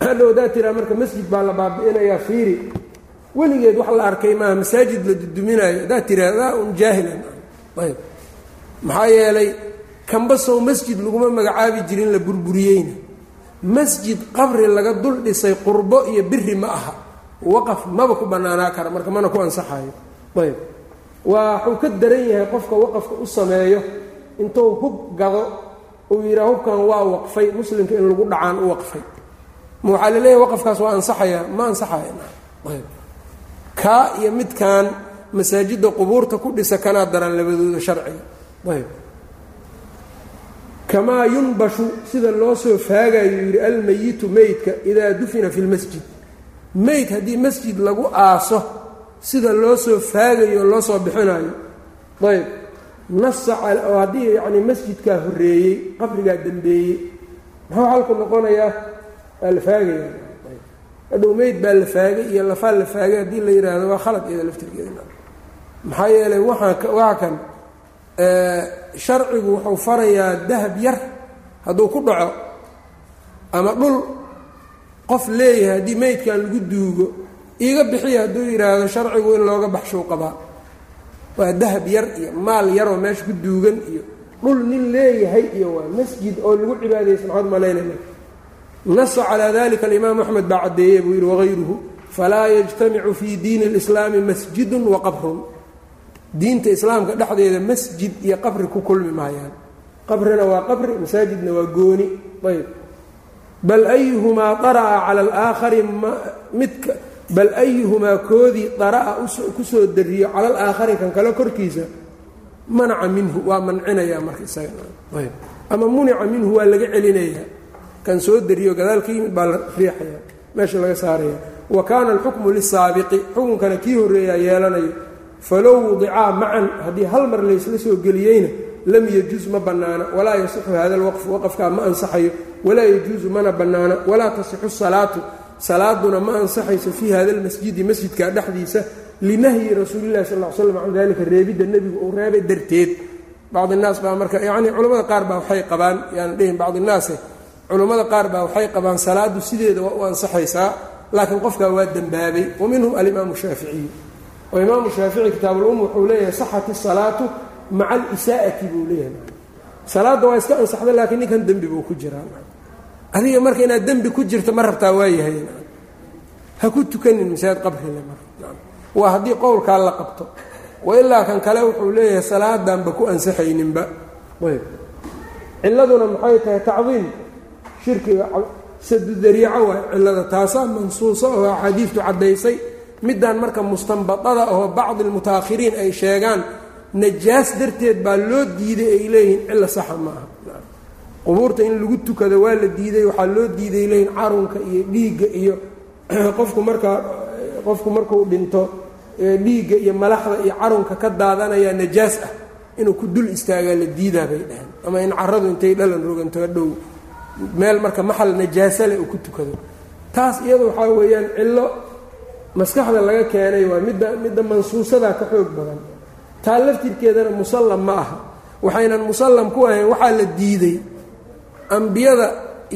Hadhow hadaa tiraa marka masjid baa la baabi'inayaa fiiri. Weligeed wax la arkay maaha masaajid la duduminaayo. Haddaad tiraahdaa un jaahilan ayb maxaa yeelay kambasow masjid laguma magacaabi jirin la burburiyeyna. Masjid qabri laga dul dhisay qurbo iyo biri ma aha waqaf maba ku bannaanaa kara marka mana ku ansaxayo. Ayb. Waxuu ka daran yahay qofka waqafka u sameeyo intuu hub gado uu yidhaha hubkan waa waqfay muslimka in lagu dhacaan u waqfay. Ma waxaa la leeyahay waqafkaas waa ansaxayaa? Ma ansaxaya ayb. Kaa iyo midkan masaajidda qubuurta ku dhisa kanaa daran labadooda sharciga ayb. Kamaa yunbashu sida loo soo faagayo yidhi almayitu meydka idaa dufina fi lmasjid meyd haddii masjid lagu aaso sida loo soo faagayo loo soo bixinayo ayb nasa haddii yacni masjidkaa horreeyey qabrigaa dembeeyey muxuu halku noqonayaa? Waa la faagaya. Hadhow meyd baa la faagay iyo lafaa la faagay haddii la yidhaahdo waa khalad iyada laftirkeeda. Maxaa yeelay waaa waa kan sharcigu wuxuu farayaa dahab yar hadduu ku dhaco ama dhul qof leeyahay haddii meydkan lagu duugo iiga bixiya hadduu yidhaahdo sharcigu in looga baxshuu qabaa. Waa dahab yar iyo maal yaroo meesha ku duugan iyo dhul nin leeyahay iyo waa masjid oo lagu cibaadaysa maxaad malaynayna nasa calaa dalika alimaam axmed baa caddeeyey buu yidhi wagayruhu falaa yajtamicu fii diini اlislaami masjidun wa qabrun. Diinta islaamka dhexdeeda masjid iyo qabri ku kulmi maayaan. Qabrina waa qabri masaajidna waa gooni. Ayb bal ayuhumaa dara'a cala alaakhari midka bal ayuhumaa koodii dara'a ku soo dariyo cala alaakhari kan kale korkiisa manaca minhu waa mancinayaa marka isaga. Ama munica minhu waa laga celinayaa kan soo dariyo gadaal ka yimid baa la riixaya meesha laga saaraya. Wa kaana alxukmu lisaabiqi xukunkana kii horreeyaa yeelanayo falow wudicaa macan haddii hal mar laysla soo geliyeyna lam yajuz ma bannaana walaa yasixu hada alwaqfu waqafkaa ma ansaxayo walaa yajuusu mana bannaana walaa tasixu salaatu salaaduna ma ansaxayso fii hada lmasjidi masjidka dhexdiisa linahyi rasuulillahi sal l slam can dalika reebidda nebigu uu reebay darteed bacd innaas baa marka yacnii culammada qaar baa waxay qabaan yaan dhihin bacdinnaase culammada qaar baa waxay qabaan salaadu sideeda waa u ansaxaysaa laakiin qofkaa waa dembaabay wa minhum alimaamu shaaficiyu oo imaamu shaafici kitaabulum wuxuu leeyahay saxat isalaatu maca alisaa'ati buu leeyahay salaadda waa iska ansaxda laakiin ninkan dembi buu ku jiraa. Adiga marka inaad dembi ku jirta ma rabtaa waayahay ha ku tukanin masaajid qabrile waa haddii qowlkaa la qabto. Wailaa kan kale wuxuu leeyahay salaadanba ku ansaxayninba. Ayb. Ciladuna maxay tahay tacdiim shirkiga sadudariico waay cilada taasaa mansuusa oo axaadiiftu caddaysay. Middan marka mustanbadada oo bacdi almutaakhiriin ay sheegaan najaas darteed baa loo diiday ay leeyihiin cilo saxa ma aha qubuurta in lagu tukado waa la diiday waxaa loo diiday leeyihiin carunka iyo dhiigga iyo qofku markaa qofku markuu dhinto dhiigga iyo malaxda iyo carunka ka daadanaya najaas ah. Inuu ku dul istaagaa la diidaa bay dhaheen. Ama in caradu intay dhalan roganto dhow. Meel marka maxal najaasale uu ku tukado. Taas iyada waxaa weeyaan cillo maskaxda laga keenay waa midda midda mansuusadaa ka xoog badan taa laftirkeedana musallam ma aha. Waxaynan musallam ku ahayn waxaa la diiday ambiyada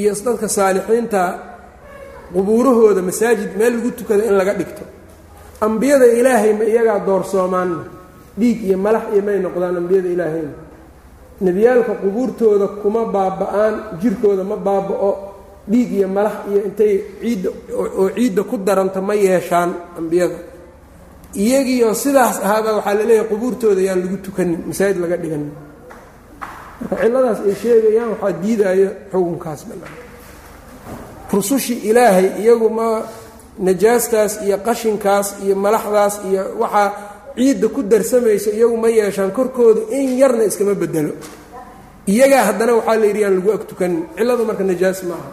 iyo dadka saalixiinta qubuurahooda masaajid meel lagu tukado in laga dhigto. Ambiyada ilaahay ma iyagaa doorsoomaanna dhiig iyo malax iyo may noqdaan ambiyada ilaahayna nebiyaalka qubuurtooda kuma baaba-aan jirkooda ma baaba-o. Dhiig iyo malax iyo intay ciidda oo ciidda ku daranto ma yeeshaan ambiyada iyagiioo sidaas ahaabaa waxaa la leeyahay qubuurtooda yaan lagu tukanin masaajid laga dhiganin. Marka cilladaas ay sheegayaan waxaa diidaayo xukunkaas bannaan rusushii ilaahay iyagu ma najaastaas iyo qashinkaas iyo malaxdaas iyo waxaa ciidda ku darsamaysa iyagu ma yeeshaan korkooda in yarna iskama bedelo iyagaa haddana waxaa la yidhi yaan lagu ag tukanin. Cilladu marka najaas ma aha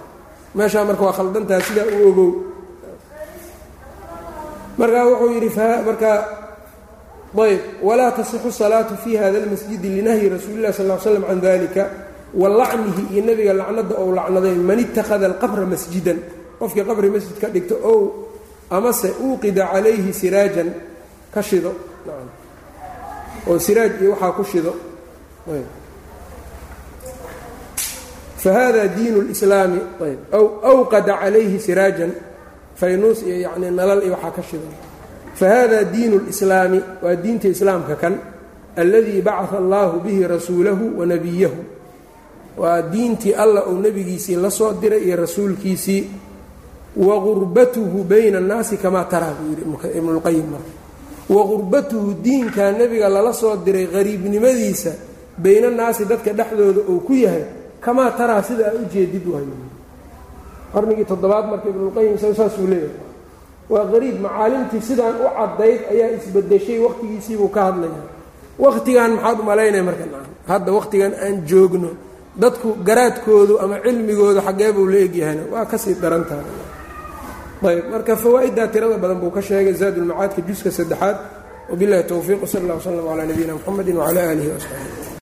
meeshaa marka waa khaldantaha sidaa u ogow markaa wuxuu yidhi markaa ayb walaa tasixu salaatu fi hada اlmasjidi linahyi rasuuli lah sal l slam can dalika wa lacnihi iyo nebiga lacnada ou lacnaday man ittakhada alqabra masjidan. Qofkii qabri masjid ka dhigto ow amase uuqida calayhi siraajan ka shido. Oo siraaj iyo waxaa ku shido. Fahada diin اlislaami ayb aw awqada calayhi siraajan faynuus iyo yacnii nalal iyo waxaa ka shidan fahada diinu اlislaami waa diinta islaamka kan alladii bacaa allahu bihi rasuulahu wa nabiyahu. Waa diintii allah uu nebigiisii la soo diray iyo rasuulkiisii. Wa gurbatuhu bayna annaasi kamaa taraa buu yidhi ibnulqayim marka wa gurbatuhu diinkaa nebiga lala soo diray qariibnimadiisa baynannaasi dadka dhexdooda uu ku yahay kamaa taraa sida aa u jeedid waayo qarnigii toddobaad marka ibnulqayim isaga saasuu leeyahay. Waa qariib macaalimtii sidaan u caddayd ayaa isbedeshay wakhtigiisiibuu ka hadlaya wakhtigan maxaad u malaynaya marka hadda wakhtigan aan joogno dadku garaadkoodu ama cilmigoodu xaggee buu la egyahayna waa ka sii darantaha ayb marka fawaa-iddaa tirada badan buu ka sheegay zaadulmacaadka juska saddexaad. Wabilahi towfiiq wsal allah wslam calaa nabiyina mxamedi wcala aalihi wasaxbi